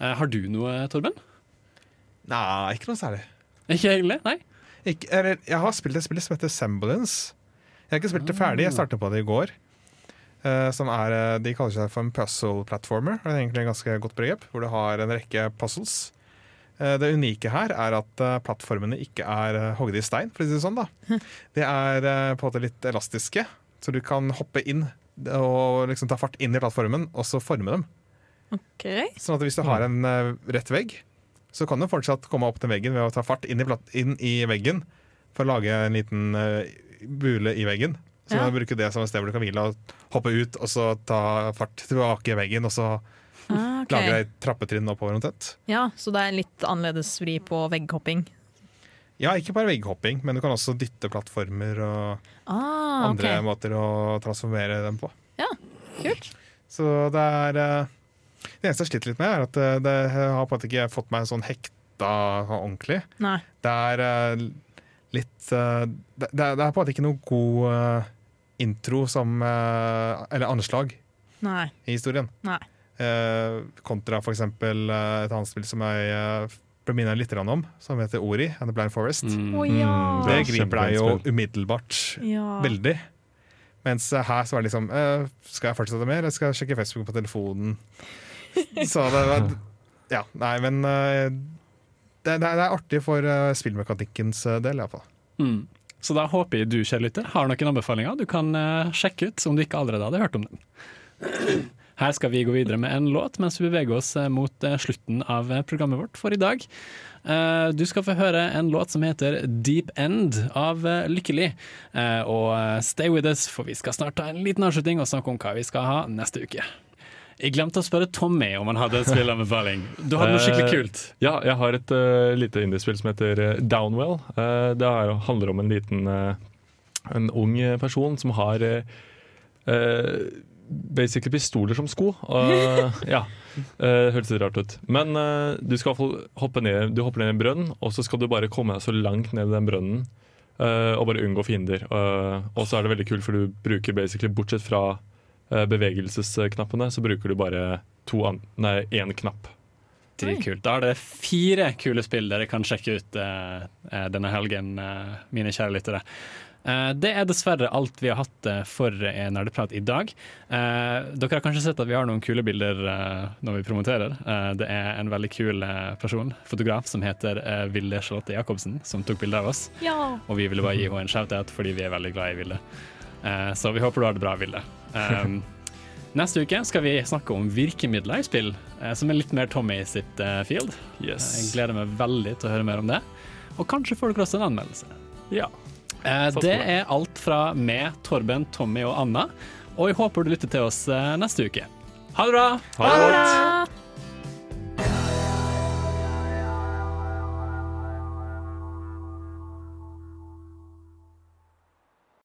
Uh, har du noe, Torben? Nei, ikke noe særlig. Ikke egentlig? Nei? Ikke, eller, jeg har spilt et spill som heter Semblance. Jeg har ikke spilt det ferdig, jeg startet på det i går. Eh, som er, eh, De kaller seg for en puzzle platformer. Det er egentlig et ganske godt begrep, hvor du har en rekke puzzles. Eh, det unike her er at plattformene ikke er hogd i stein, for å si det sånn. da. De er på en måte litt elastiske, så du kan hoppe inn og liksom ta fart inn i plattformen, og så forme dem. Okay. Sånn at hvis du har en rett vegg, så kan du fortsatt komme opp til veggen ved å ta fart inn i, inn i veggen. for å lage en liten bule i veggen. Så Ja. bruke det som et sted hvor du kan hvile og hoppe ut, og så ta fart tilbake i veggen, og så Ah, okay. lage deg trappetrinn oppover omtrent. Ja, så det er litt annerledes vri på vegghopping. Ja, ikke bare vegghopping, men du kan også dytte plattformer og Ah, andre andre måter å transformere dem på. Ja, kult. Så det er eh, Det eneste jeg sliter litt med, er at eh, det har på en måte ikke fått meg sånn hekta ordentlig. Nei. Det er eh, litt uh, det, det er på en måte ikke noe god uh, intro som uh, Eller anslag Nei. i historien. Nei. Eh, kontra for eksempel et annet spill som jeg ble minnet litt om, som heter Ori and The Blind Forest. Å, ja. Det Mm, griper deg jo umiddelbart Ja. veldig. Mens her så var det liksom eh, Skal jeg fortsette med, eller skal jeg sjekke Facebook på telefonen? Så det var Ja, nei, men det, det, er, artig for uh, spillmekanikkens eh, del, iallfall. Mm. Så da håper jeg du, kjære lytter, har noen anbefalinger du kan eh, sjekke ut, om du ikke allerede hadde hørt om den. Her skal vi gå videre med en låt mens vi beveger oss eh, mot eh, slutten av eh, programmet vårt for i dag. Eh, Du skal få høre en låt som heter Deep End av eh, Lykkelig. Eh, Og eh, stay with us, for vi skal snart ta en liten avslutning og snakke om hva vi skal ha neste uke. Jeg glemte å spørre Tommy om han hadde et spillanbefaling. Du hadde noe skikkelig Eh, kult. Ja, jeg har et uh, lite indiespill som heter eh, Downwell. Uh, det er, handler om en liten En ung person som har basically pistoler som sko. Ja, Høres litt rart ut. Men du skal iallfall hoppe ned, du hopper ned i en brønn, og så skal du bare komme deg så langt ned i den brønnen. og bare unngå fiender. Og så er det veldig kult, for du bruker basically, bortsett fra bevegelsesknappene, så bruker du bare to an nei, én knapp. Dritkult. Da er det fire kule spill dere kan sjekke ut eh, eh, denne helgen, uh, mine kjære lyttere. Uh, det er dessverre alt vi har hatt eh, for eh, Nerdeprat i dag. Eh, dere har kanskje sett at vi har noen kule bilder eh, når vi promoterer. Eh, det er en veldig kul eh, person, fotograf, som heter eh, Vilde Charlotte Jacobsen, som tok bilde av oss. Ja. Og vi ville bare gi henne en shout-out fordi vi er veldig glad i Vilde. Eh, så vi håper du har det bra, Vilde. Um, neste uke skal vi snakke om virkemidler i spill, eh, som er litt mer Tommy sitt eh, field. Yes. Jeg gleder meg veldig til å høre mer om det. Og kanskje får dere også en anmeldelse. Ja. Eh, det er alt fra meg, Torben, Tommy og Anna. Og jeg håper du lytter til oss neste uke. Ha det bra! Ha det godt!